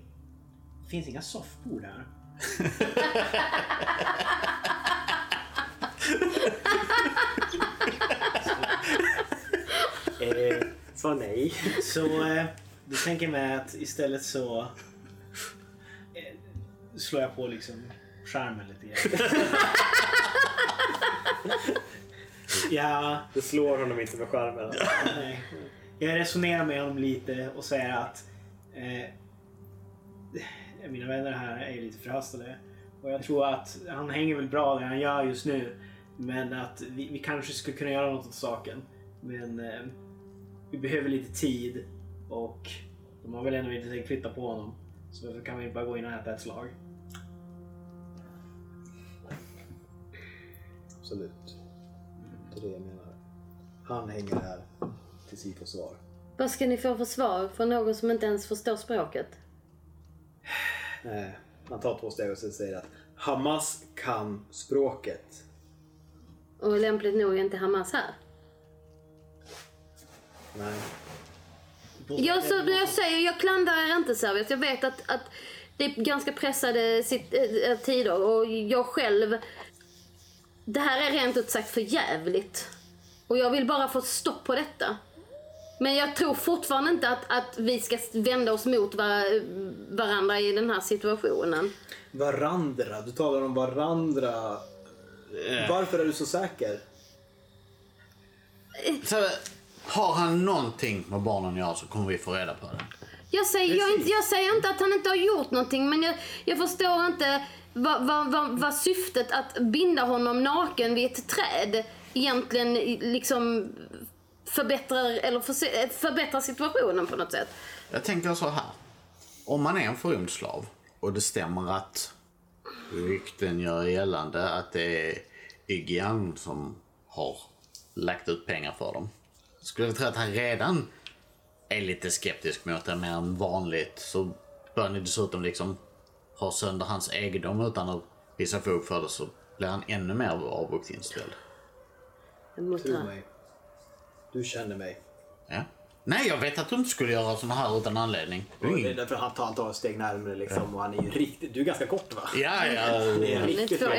Det finns inga soffbord här. [laughs] [laughs]
Eh, så nej.
Så eh, du tänker mig att istället så eh, slår jag på liksom skärmen lite grann. [laughs] ja,
Det slår honom inte med skärmen.
nej. Jag resonerar med honom lite och säger att eh, mina vänner här är lite förhastade. Och jag tror att han hänger väl bra där han gör just nu. Men att vi, vi kanske skulle kunna göra något åt saken. Men eh, vi behöver lite tid och de har väl ändå inte tänkt flytta på honom. Så därför kan vi bara gå in och äta ett slag.
Absolut. Det är det jag menar. Han hänger här tills vi får svar.
Vad ska ni få för svar från någon som inte ens förstår språket?
Eh, man tar två steg och sen säger att Hamas kan språket.
Och lämpligt nog är inte Hamas här.
Nej.
Jag, så, jag säger, jag klandrar inte Serviet. Jag vet att, att det är ganska pressade sit, äh, tider och jag själv... Det här är rent ut sagt för jävligt. Och jag vill bara få stopp på detta. Men jag tror fortfarande inte att, att vi ska vända oss mot var, varandra i den här situationen.
Varandra. Du talar om varandra. Varför är du så säker?
Så, har han någonting med barnen att göra så kommer vi få reda på det.
Jag säger, jag, inte- jag säger inte att han inte har gjort någonting men jag, jag förstår inte vad, vad, vad, vad syftet att binda honom naken vid ett träd egentligen liksom förbättrar, eller förbättrar situationen på något sätt.
Jag tänker så här. Om man är en förrymd slav och det stämmer att rykten gör gällande att det är Yggian som har lagt ut pengar för dem. Skulle jag tro att han redan är lite skeptisk mot det mer än vanligt så bör ni dessutom liksom ha sönder hans egendom utan att visa fog för det så blir han ännu mer avvokt inställd.
Tro mig. Du känner mig.
Ja. Nej, jag vet att du inte skulle göra såna här utan anledning. Det är
Och det är därför han tar, han tar ett steg närmare liksom. Och han är ju riktigt... Du är ganska kort va?
Ja, ja.
Det är riktigt långt.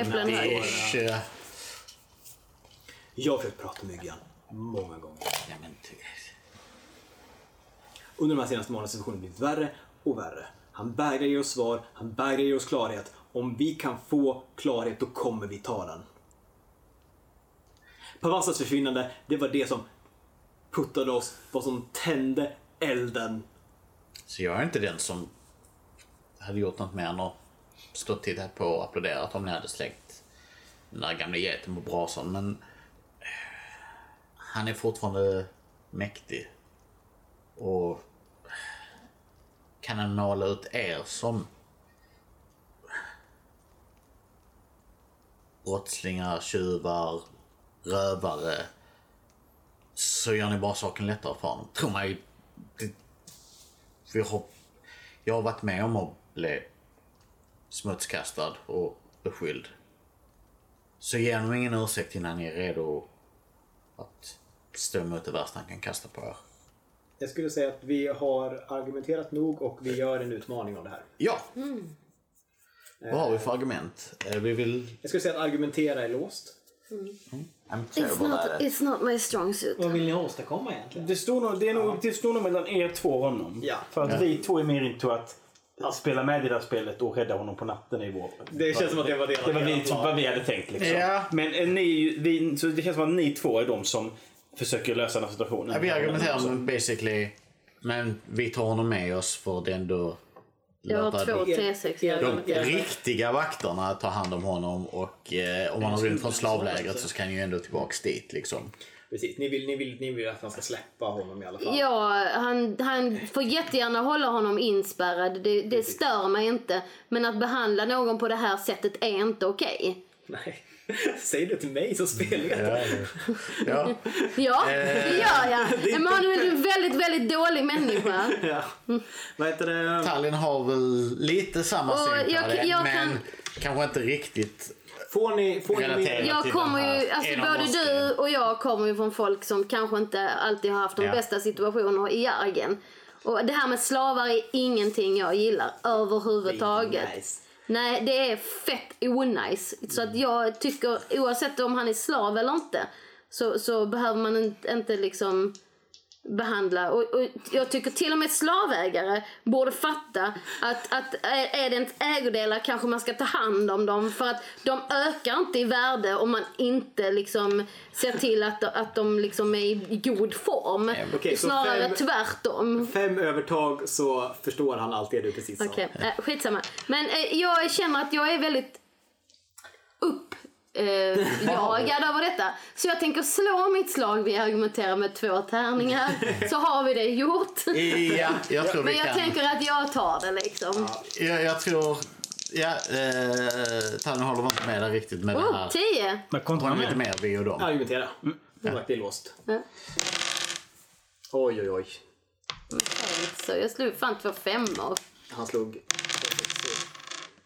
Jag har försökt prata med Myggan många gånger.
Ja, men ty-
under de här senaste månaderna situationen blivit värre och värre. Han vägrar ge oss svar, han vägrar ge oss klarhet. Om vi kan få klarhet då kommer vi ta den. Pavassas försvinnande, det var det som puttade oss, vad som tände elden.
Så jag är inte den som hade gjort något mer än att stå och tittat på och applåderat om ni hade släckt den där gamla geten på brasan. Men han är fortfarande mäktig. Och kan han måla ut er som brottslingar, tjuvar, rövare så gör ni bara saken lättare för honom. Tro mig, det, vi har, jag har varit med om att bli smutskastad och beskylld. Så ge honom ingen ursäkt innan ni är redo att stå emot det värsta han kan kasta på er.
Jag skulle säga att vi har argumenterat nog och vi gör en utmaning av det här.
Ja! Vad har vi för argument? Eh, Vi vill...
Jag skulle säga att argumentera är låst.
I'm
It's not, it's not my strong suit.
Vad vill ni åstadkomma egentligen?
Det står nog, det är nog, det står nog mellan er två och honom.
Ja.
För att vi två är mer into att spela med i det där spelet och rädda honom på natten i vår...
Det känns som att det var det.
Det var vi, vad vi hade tänkt liksom.
Ja.
Men eh, ni, vi, så det känns som att ni två är de som försöker lösa den här situationen.
Ja, vi argumenterar basically, men vi tar honom med oss för det är ändå...
Jag har två
de-
T6.
De riktiga vakterna tar hand om honom och eh, om han har rymt från slavlägret så ska han ju ändå tillbaks dit liksom.
Precis, ni vill, ni, vill, ni vill att han ska släppa honom i alla fall.
Ja, han, han får jättegärna hålla honom inspärrad. Det, det stör mig inte. Men att behandla någon på det här sättet är inte okej.
Nej. [laughs] Säger du till mig som spelledare?
Ja.
Ja, det [laughs] gör jag. [laughs]
det är
Emanuel är en väldigt, väldigt dålig människa.
Ja. Vad heter det?
Tallinn har väl lite samma syn på
jag-
det,
jag
men
kan-
kanske inte riktigt
Får ni, får ni?
Jag kommer ju, alltså både du och jag kommer ju från folk som kanske inte alltid har haft de
Ja.
bästa situationer i Järgen. Och det här med slavar är ingenting jag gillar överhuvudtaget.
Nice.
Nej, det är fett onajs. Så att jag tycker, oavsett om han är slav eller inte, så, så behöver man inte, inte liksom behandla. Och, och jag tycker till och med slavägare borde fatta att, att är det inte ägodelar kanske man ska ta hand om dem för att de ökar inte i värde om man inte liksom ser till att, att de liksom är i god form.
okej, så
Snarare
fem-
tvärtom.
Fem övertag så förstår han allt det du precis sa.
Okej, äh, skitsamma. Men eh, jag känner att jag är väldigt upp eh, [laughs] jagad över detta. Så jag tänker slå mitt slag. Vi argumenterar med två tärningar. Så har vi det gjort.
Ja, jag tror
Men
vi
jag
kan.
tänker att jag tar det liksom.
Jag, jag tror... Ja, eh, Tallinn håller inte med där riktigt med det
Oh,
här.
tio!
Men kontra
Hon är lite
med.
mer vi och dem.
Argumentera. Som sagt, det är låst.
Ja.
Oj, oj, oj.
Så jag slog fan två femmor.
Han slog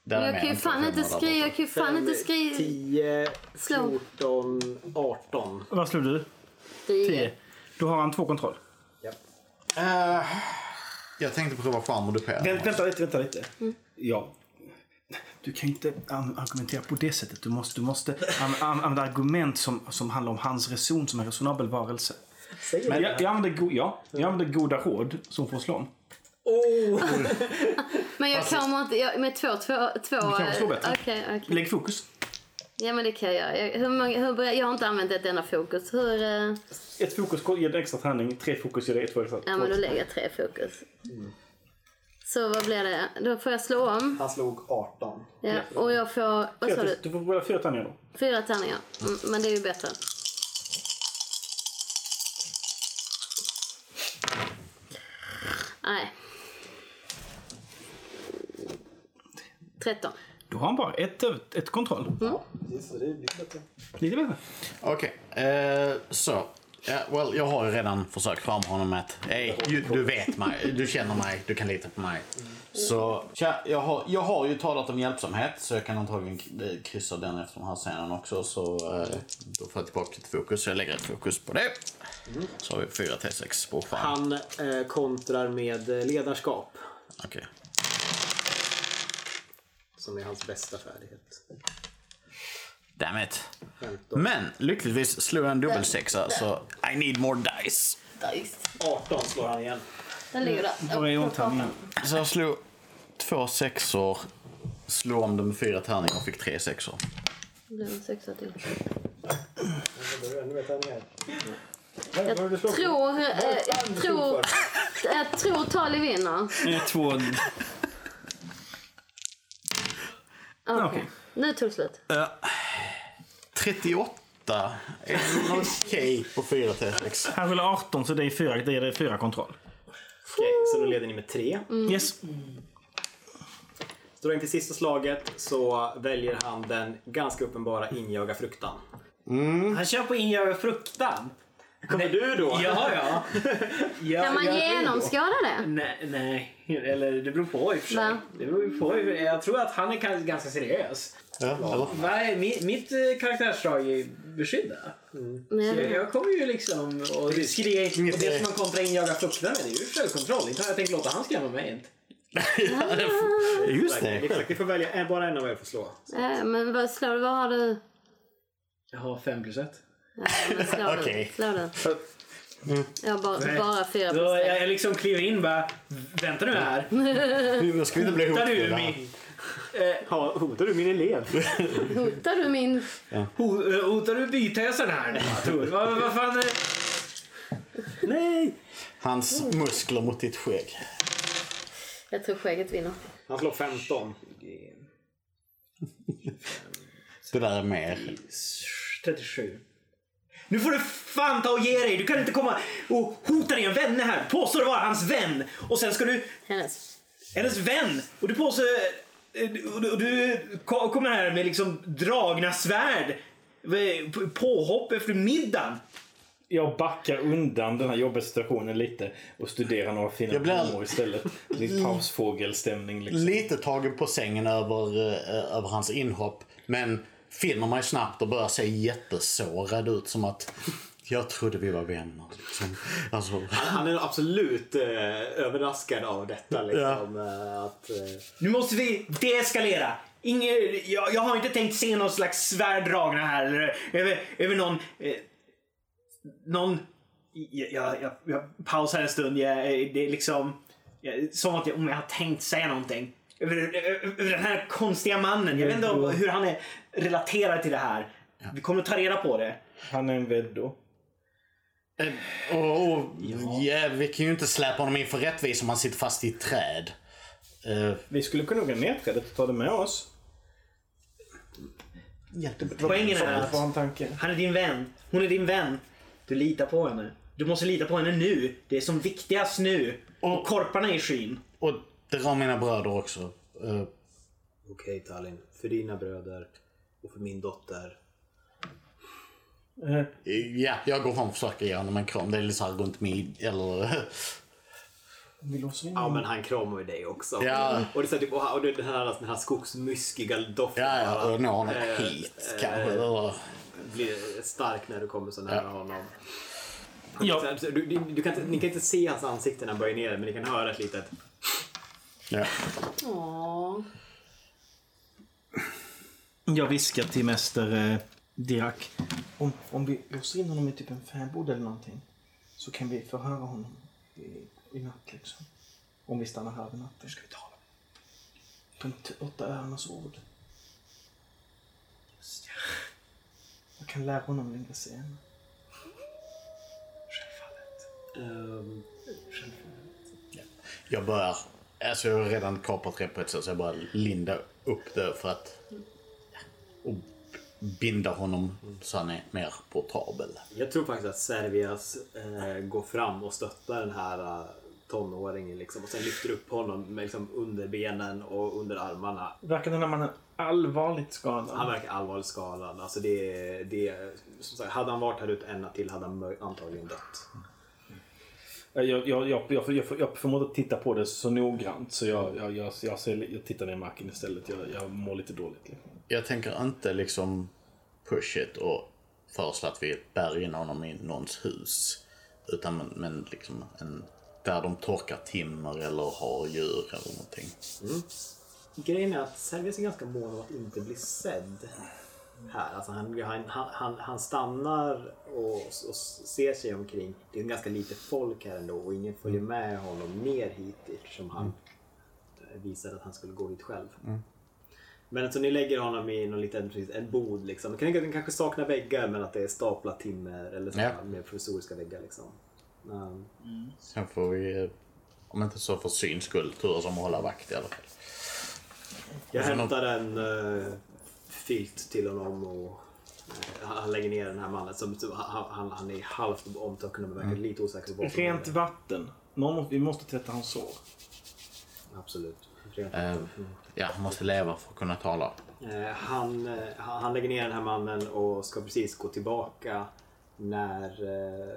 Där är
Jag kan ju fan inte
borta.
jag kan ju fan inte skriva.
10,
Slå.
14, 18.
Vad slog du?
Tio.
10. Då har han två kontroll.
Ja.
Eh, jag tänkte prova charm och dupera.
Vänt, vänta lite, vänta lite. Ja. Du kan ju inte argumentera på det sättet. Du måste, du måste an- an- använda argument som, som handlar om hans reson som en resonabel varelse.
Säger
Men
du
jag, jag, använder go- ja, jag använder goda råd som får slå om.
Oh! [laughs]
Men jag kommer inte, jag, med två, två, två.
Du kan slå
eh,
bättre.
Okej, okej.
Lägg fokus.
Ja men det kan jag göra. Jag, hur många, hur, jag har inte använt ett enda fokus. Hur... eh,
Ett fokus ger en extra tärning. Tre fokus ger dig två extra.
Ja men då lägger jag tre fokus. Så vad blir det? Då får jag slå om.
Han slog 18.
Ja, och jag får, vad sa du?
Du får bara fyra tärningar då.
Fyra tärningar. Mm, men det är ju bättre. Nej. 13.
Då har han bara ett, ett kontroll.
Precis, bättre.
Lite bättre.
Okej, eh, så. Well, jag har ju redan försökt charma honom med att hey, du, du vet mig, du känner mig, du kan lita på mig. Så tja, jag, har, jag har ju talat om hjälpsamhet så jag kan antagligen eh, kryssa den efter den här scenen också. Så eh, då får jag tillbaka lite fokus. Så jag lägger ett fokus på det. Så har vi 4 T6 på charm.
Han eh, kontrar med eh, ledarskap.
Okej.
Som är hans bästa färdighet.
Damn it.
15.
Men lyckligtvis jag en dubbelsexa så I need more dice.
Dice.
18 slår han igen.
Den ligger där.
Var är
på
omtagningen?
Så jag slog två sexor, slog om det med fyra tärningar och fick tre sexor.
Det blir en sexa till.
Jag
tror... Eh, jag tror... Jag tror Tali vinner.
Två...
Okej.
Okej.
Nu tog det slut.
38 är okej på fyra T6.
Han rullade 18 så det är fyra, det är fyra kontroll.
Okej, så då leder ni med tre.
Yes.
Så då inför sista slaget så väljer han den ganska uppenbara injaga fruktan.
Han kör på injaga fruktan.
Kommer du då?
Ja, ja. ja
Kan man
det.
genomskåda det?
Nej, nej, eller det beror på i och för sig.
Va?
Det beror på. Jag tror att han är ganska seriös.
Ja,
är mitt, mitt eh, karaktärsdrag är beskydda. Så jag,
Nej.
jag kommer ju liksom och skrika och det som man kontra injaga fruktan med det är ju självkontroll. Inte har jag tänkt låta han skrämma mig inte. [laughs]
Just det.
Exakt, ni får välja bara en av er får slå.
Eh, Men vad slår du? Vad har du?
Jag har fem plus ett.
Slå. [laughs]
Okej.
Slå du. Jag har bara, bara fyra
Så
plus
jag, liksom kliver in bara, vänta nu här. [laughs]
Nu ska vi inte bli
Hotar du min...
Ja, hotar du min elev? [laughs]
Hotar du min...
Ho- eh, Hotar du bytösen här? Tor? Vad vad fan... eh,
Nej!
Hans muskler mot ditt skägg.
Jag tror skägget vinner.
Han slår 15.
Det där är mer.
37. Nu får du fan ta och ge dig. Du kan inte komma och hota dina vänner här. Påstår du vara hans vän. Och sen ska du...
Hennes.
Hennes vän. Och du påstår... Och du, kommer här med liksom dragna svärd. På- Påhopp efter middagen.
Jag backar undan den här jobbiga situationen lite och studerar några fina
Jag blir-
blommor istället. Lite pausfågelstämning liksom.
Lite tagen på sängen över, eh, över hans inhopp. Men finner mig snabbt och börjar se jättesårad ut. Som att jag trodde vi var vänner. Liksom. Alltså,
Han är absolut eh, överraskad av detta. Liksom, eh, att, eh,
Nu måste vi deeskalera. Inge, jag, jag har inte tänkt se någon slags svärddragna här. Eller över, över någon... Eh, någon... Jag, jag, jag, jag pausar en stund. Jag, det är liksom... Jag, som att jag, om jag har tänkt säga någonting. Över, över, över den här konstiga mannen. Jag vet inte om- hur han är relaterad till det här. Vi kommer att ta reda på det.
Han är en veddo.
och, och, ja, vi kan ju inte släpa honom inför rättvisa om han sitter fast i ett träd. Eh,
Vi skulle kunna gå ner trädet och ta det med oss.
Poängen är att
var
han är din vän. Hon är din vän. Du litar på henne. Du måste lita på henne nu. Det är som viktigast nu. Och korparna är i skyn.
och det rör mina bröder också. Eh,
Okej Tallinn, för dina bröder och för min dotter.
ja, jag går fram och försöker ge honom en kram. Det är lite såhär runt mid... Eller...
Vi låser in
Ja men han kramar ju dig också.
Ja.
Och det är så typ, och det- den här, den här skogsmyskiga doften
Ja, ja, och nå honom
eh,
hit
eh,
kanske. Eller...
blir stark när du kommer så nära honom.
Ja.
Du, du, du kan inte, ni kan inte se hans ansikte när han böjer ner men ni kan höra ett litet...
Ja.
Åh.
Jag viskar till mäster eh, Dirak. Om, om vi låser in honom i typ en fäbod eller någonting så kan vi förhöra honom i, i natt liksom. Om vi stannar här över natten. ska vi ta dem? De t- åtta öarnas ord. Just ja. Jag kan lära honom längre senare.
ehm,
Jag börjar... Alltså jag har redan kapat repet så jag börjar linda upp det för att... Och binda honom så han är mer portabel.
jag tror faktiskt att Servias eh, går fram och stöttar den här eh, tonåringen liksom, och sen lyfter upp honom med, liksom, under benen och under armarna.
Verkar den här mannen allvarligt
Han
skadad?
verkar allvarligt skadad. Alltså det, det, som sagt, hade han varit här ute en natt till hade han antagligen dött.
Jag, jag, jag, jag, jag, jag, jag förmår att titta på det så noggrant så jag, jag, jag, jag, ser, jag tittar ner i marken istället. Jag, jag mår lite dåligt. Liksom.
Jag tänker inte liksom push it och föreslå att vi bär in honom i någons hus. Utan men, men liksom en, där de torkar timmer eller har djur eller någonting.
Grejen är att Servias är ganska mån om att inte bli sedd. här. Alltså han, han, han- han, stannar och, och ser sig omkring. Det är ganska lite folk här ändå och ingen följer med honom ner hit eftersom han eh, visade att han skulle gå hit själv. Men så ni lägger honom i någon liten precis, en bod liksom. Det kan- Den kanske saknar väggar men att det är staplat timmer eller så
Ja.
med provisoriska väggar liksom. Um,
Sen får vi, om inte så för syns skull, turas om att hålla vakt i alla fall.
Jag
Och sen
hämtar en uh, filt till honom och eh, han lägger ner den här mannen. Som, som, han, han, han är halvt omtöcknad men verkar lite osäker på som
Rent vatten. Någon, måste- vi måste tvätta hans sår.
Absolut. Rent
Eh,
vatten
ja, måste leva för att kunna tala.
Eh, han, han han lägger ner den här mannen och ska precis gå tillbaka när eh,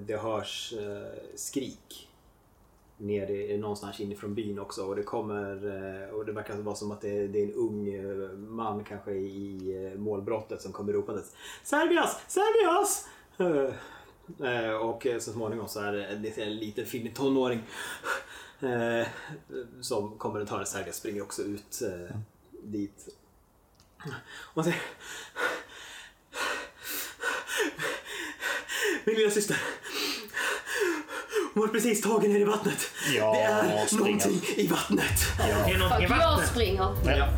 det hörs eh, skrik. Nere någonstans inifrån byn också och det kommer eh, och det verkar vara som att det, det är en ung eh, man kanske i eh, målbrottet som kommer ropandes Servias! Servias! Eh, eh, och så småningom så är det det är en liten finnig tonåring eh, som kommer och tar en Servias springer också ut eh, dit. Och säger Min lilla syster. Hon var precis tagen ner i vattnet.
Ja,
det är
springa.
någonting i vattnet.
Det är någonting i
Fuck, jag
vattnet.
springer.
Ja.